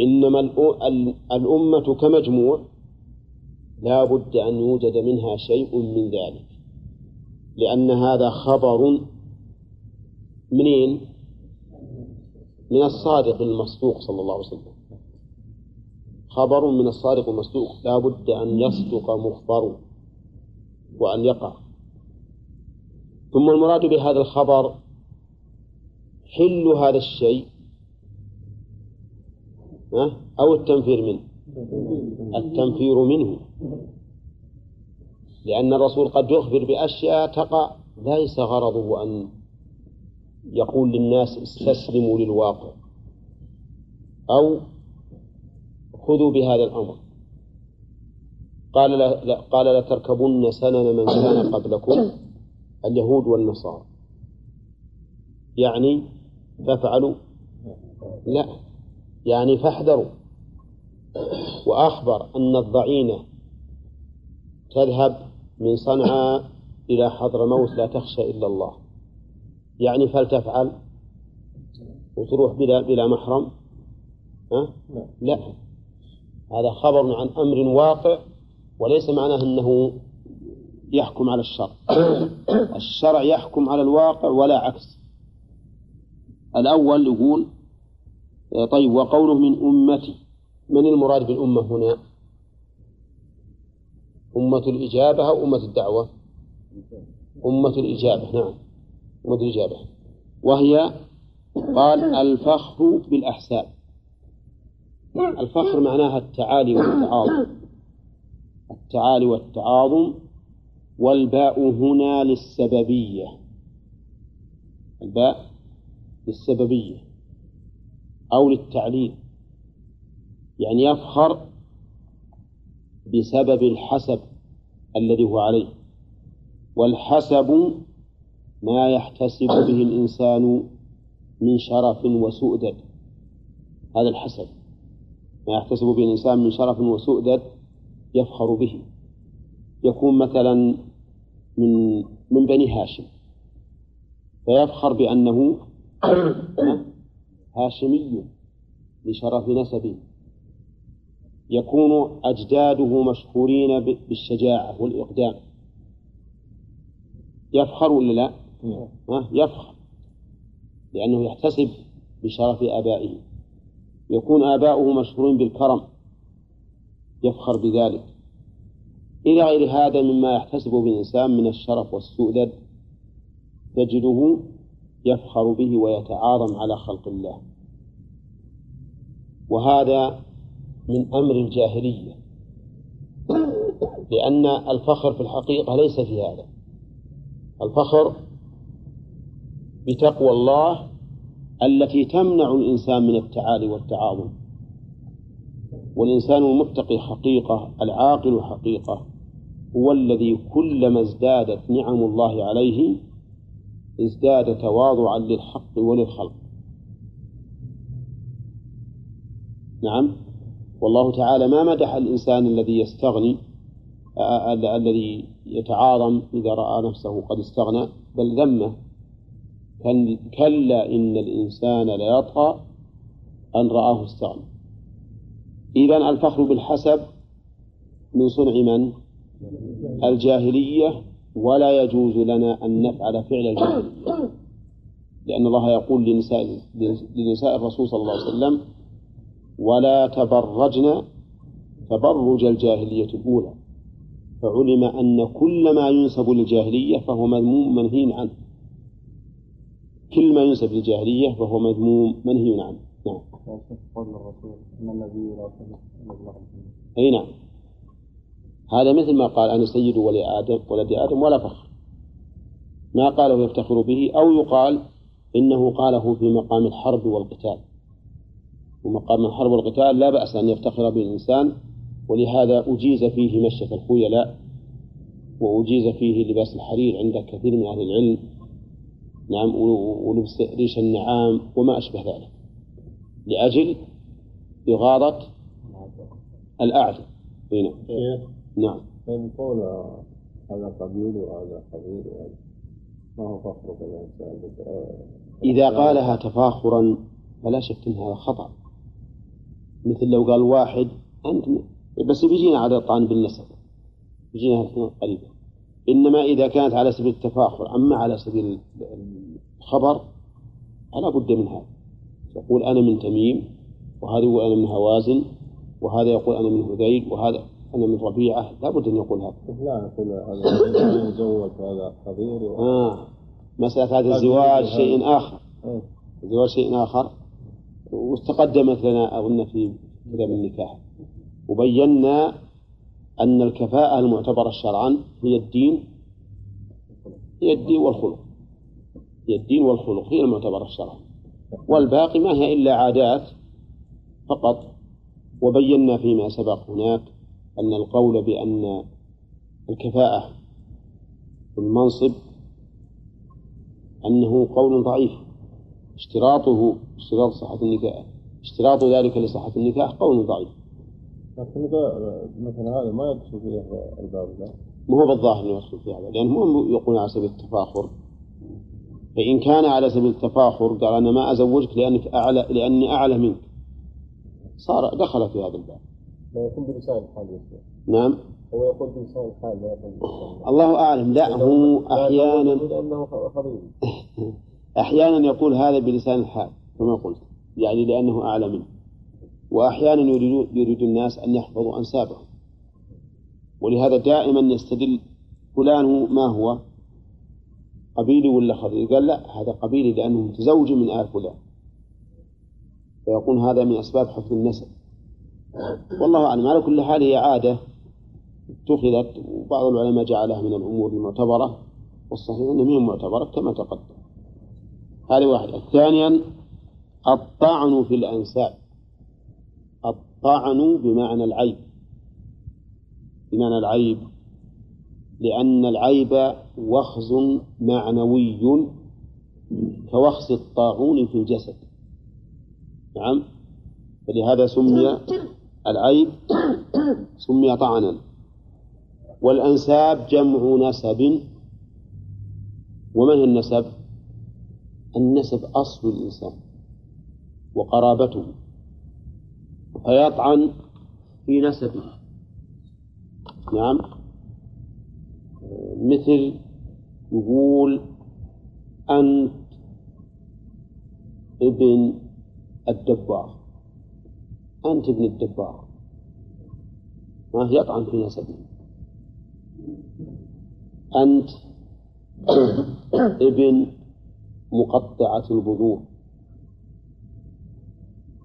إنما الأمة كمجموع لا بد أن يوجد منها شيء من ذلك. لأن هذا خبر منين؟ من الصادق المصدوق صلى الله عليه وسلم. خبر من الصادق المصدوق لا بد أن يصدق مخبر وأن يقع. ثم المراد بهذا الخبر حل هذا الشيء أو التنفير منه. التنفير منه. لأن الرسول قد يخبر بأشياء تقع ليس غرضه أن يقول للناس استسلموا للواقع أو خذوا بهذا الأمر. قال لا قال لتركبن سنن من كان قبلكم اليهود والنصارى. يعني فافعلوا. لا. يعني فاحذروا. وأخبر أن الضعينة تذهب من صنعاء إلى حضرموت لا تخشى إلا الله. يعني فلتفعل وتروح بلا بلا محرم. ها؟ لا. هذا خبر عن أمر واقع وليس معناه أنه يحكم على الشرع. الشرع يحكم على الواقع ولا عكس. الأول يقول طيب وقوله من أمتي من المراد بالأمة هنا؟ أمة الإجابة أو أمة الدعوة؟ أمة الإجابة نعم أمة الإجابة. وهي قال الفخر بالأحساب. الفخر معناها التعالي والتعاظم. التعالي والتعاظم والباء هنا للسببية. الباء للسببية أو للتعليل. يعني يفخر بسبب الحسب الذي هو عليه. والحسب ما يحتسب به الإنسان من شرف وسؤدد. هذا الحسب. ما يحتسب به الإنسان من شرف وسؤدد يفخر به. يكون مثلا من من بني هاشم. فيفخر بأنه هاشمي لشرف نسبه. يكون أجداده مشهورين بالشجاعة والإقدام. يفخر ولا لا؟ يفخر. لأنه يحتسب بشرف آبائه. يكون آباؤه مشهورين بالكرم. يفخر بذلك. إلى غير هذا مما يحتسب الإنسان من الشرف والسؤدد تجده يفخر به ويتعاظم على خلق الله. وهذا من أمر الجاهلية. لأن الفخر في الحقيقة ليس في هذا. الفخر بتقوى الله التي تمنع الإنسان من التعالي والتعاظم. والإنسان المتقي حقيقة العاقل حقيقة هو الذي كلما ازدادت نعم الله عليه ازداد تواضعا للحق وللخلق. نعم. والله تعالى ما مدح الإنسان الذي يستغني الذي يتعاظم إذا رأى نفسه قد استغنى بل ذمه كلا إن الإنسان ليطغى أن رآه استغنى. إذا الفخر بالحسب من صنع من؟ الجاهلية ولا يجوز لنا أن نفعل فعل الجاهلية. لأن الله يقول لنساء, لنساء الرسول صلى الله عليه وسلم ولا تبرجن تبرج الجاهلية الأولى. فعلم أن كل ما ينسب للجاهلية فهو مذموم منهي عنه. كل ما ينسب للجاهلية فهو مذموم منهي عنه. نعم. قول الرسول النبي لا أي نعم. هذا مثل ما قال أنا سيد ولي آدم ولد آدم ولا فخر. ما قاله يفتخر به أو يقال إنه قاله في مقام الحرب والقتال. ومقام الحرب والقتال لا بأس أن يفتخر به الإنسان ولهذا أجيز فيه مشية الخيلاء وأجيز فيه لباس الحرير عند كثير من أهل العلم نعم ولبس ريش النعام وما أشبه ذلك لأجل إغاظة الأعداء. هنا شيخ نعم. من قول هذا قبيل وهذا قبيل ما هو فخر بالإنسان؟ إذا قالها تفاخرا فلا شك أن هذا خطأ. مثل لو قال واحد أنت بس بيجينا على الطعن بالنسب بيجينا الاثنين قريبة إنما إذا كانت على سبيل التفاخر أما على سبيل الخبر فلا بد من هذا. يقول أنا من تميم وهذا يقول أنا من هوازن وهذا يقول أنا من هذيل وهذا أنا من ربيعة. لا بد أن يقول هذا. لا يقول هذا يزوج هذا خبير آه. مسألة هذا الزواج. شيء آخر. إيه. الزواج شيء آخر. وتقدمت لنا أظن في كتاب النكاح. وبينا أن الكفاءة المعتبرة شرعا هي الدين هي الدين والخلق. هي الدين والخلق هي المعتبرة شرعا. والباقي ما هي إلا عادات فقط. وبينا فيما سبق هناك أن القول بأن الكفاءة في المنصب أنه قول ضعيف. اشتراطه اشتراط صحة النكاح اشتراط ذلك لصحة النكاح قول ضعيف. لكن هذا- مثل هذا ما يدخل فيه الباب ذا ما هو بالظاهر انه يدخل في هذا لأنه هم يقولون على سبيل التفاخر فان كان على سبيل التفاخر قال أنا ما ازوجك لانك اعلى لاني اعلى منك صار دخل في هذا الباب لا يكون بلسان الحال. نعم هو يقول بلسان الحال لا يقول الله اعلم لا هو أحيانا أحيانا يقول هذا بلسان الحال كما قلت يعني لأنه اعلى منه وأحيانا يريد الناس أن يحفظوا أنسابهم. ولهذا دائما يستدل فلان ما هو قبيلي ولا خضري قال لا هذا قبيلي لأنه متزوج من آل فلان. فيكون هذا من أسباب حفظ النسب. والله أعلم على كل حال هي عادة اتخذت وبعض العلماء جعلها من الأمور المعتبرة والصحيح أنها من المعتبرة كما تقدم. هذه واحدة. ثانيا الطعن في الأنساب. الطعن بمعنى العيب. بمعنى العيب. لأن العيب وخز معنوي كوخز الطاعون في الجسد. نعم؟ فلهذا سمي العيب سمي طعنا. والأنساب جمع نسب. هي النسب؟ النسب أصل الإنسان وقرابته. فيطعن في نسبه. نعم. مثل يقول أنت ابن الدباغ. أنت ابن الدباغ. ما يطعن في نسبه. أنت ابن مقطعة البذور.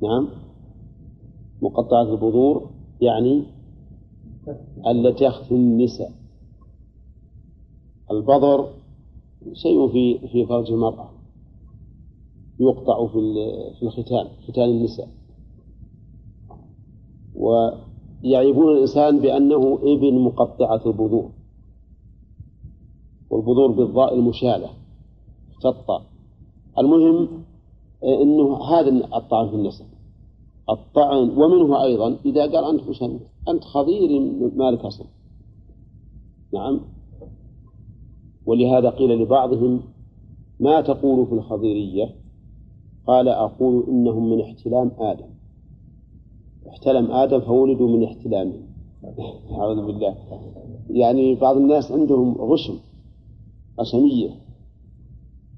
نعم. مقطعة البذور يعني التي يخفي النساء. البذر شيء في في فرج المرأة يقطع في في الختان ختان النساء. ويعيبون الإنسان بأنه إبن مقطعة البذور. والبذور بالضاء المشالة شطة المهم أنه هذا الطعن في النسب. الطعن ومنه أيضا إذا قال أنت وش أنت؟ خضير مالك أصل نعم. ولهذا قيل لبعضهم ما تقول في الخضيرية؟ قال أقول إنهم من احتلام آدم. احتلم آدم فولدوا من احتلامه أعوذ بالله. يعني بعض الناس عندهم غشم غشمية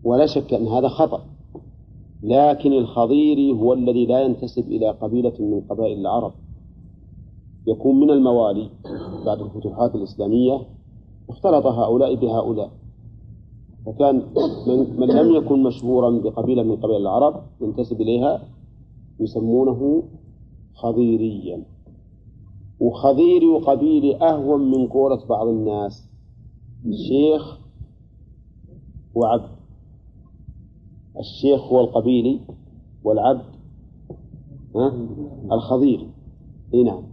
ولا شك أن هذا خطأ. لكن الخضيري هو الذي لا ينتسب إلى قبيلة من قبائل العرب. يكون من الموالي بعد الفتوحات الإسلامية اختلط هؤلاء بهؤلاء. فكان من, من لم يكن مشهورا بقبيلة من قبائل العرب ينتسب إليها يسمونه خضيريا. وخضيري وقبيلي أهون من قولة بعض الناس شيخ وعبد. الشيخ هو القبيلي والعبد الخضير. إي نعم.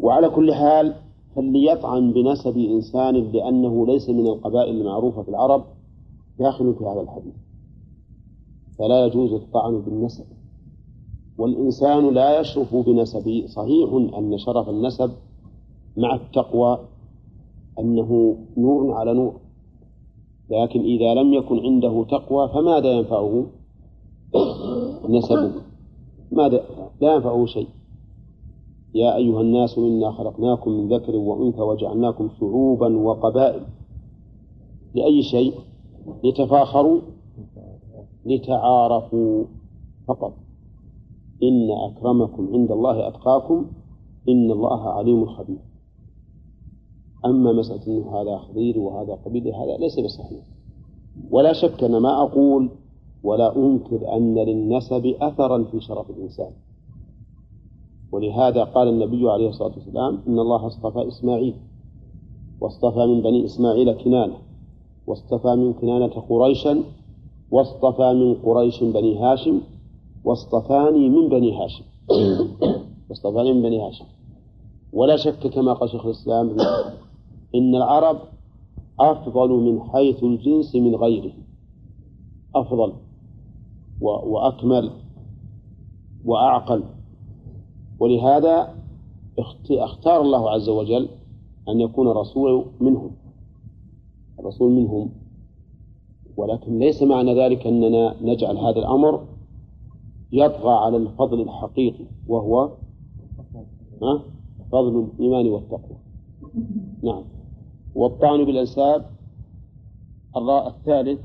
وعلى كل حال فليطعن بنسب إنسان لأنه ليس من القبائل المعروفة في العرب داخل في هذا الحديث. فلا يجوز الطعن بالنسب. والإنسان لا يشرف بنسبه صحيح أن شرف النسب مع التقوى أنه نور على نور. لكن إذا لم يكن عنده تقوى فماذا ينفعه؟ نسبه. ماذا؟ لا ينفعه شيء. يا أيها الناس إنا خلقناكم من ذكر وأنثى وجعلناكم شعوبا وقبائل. لأي شيء؟ لتفاخروا. لتعارفوا فقط. إن أكرمكم عند الله أتقاكم. إن الله عليم خبير. أما مسألة أنه هذا خضير وهذا قبيل هذا ليس بصحيح. ولا شك أنا ما أقول ولا أنكر أن للنسب أثرا في شرف الإنسان. ولهذا قال النبي عليه الصلاة والسلام إن الله اصطفى إسماعيل واصطفى من بني إسماعيل كنانة واصطفى من كنانة قريشا واصطفى من قريش بني هاشم واصطفاني من بني هاشم. واصطفاني من بني هاشم. ولا شك كما قال شيخ الإسلام إن العرب أفضل من حيث الجنس من غيره. أفضل وأكمل وأعقل. ولهذا اختار الله عز وجل أن يكون الرسول منهم. الرسول منهم. ولكن ليس معنى ذلك أننا نجعل هذا الأمر يطغى على الفضل الحقيقي وهو فضل الإيمان والتقوى. نعم. والطعن بالأنساب الثالث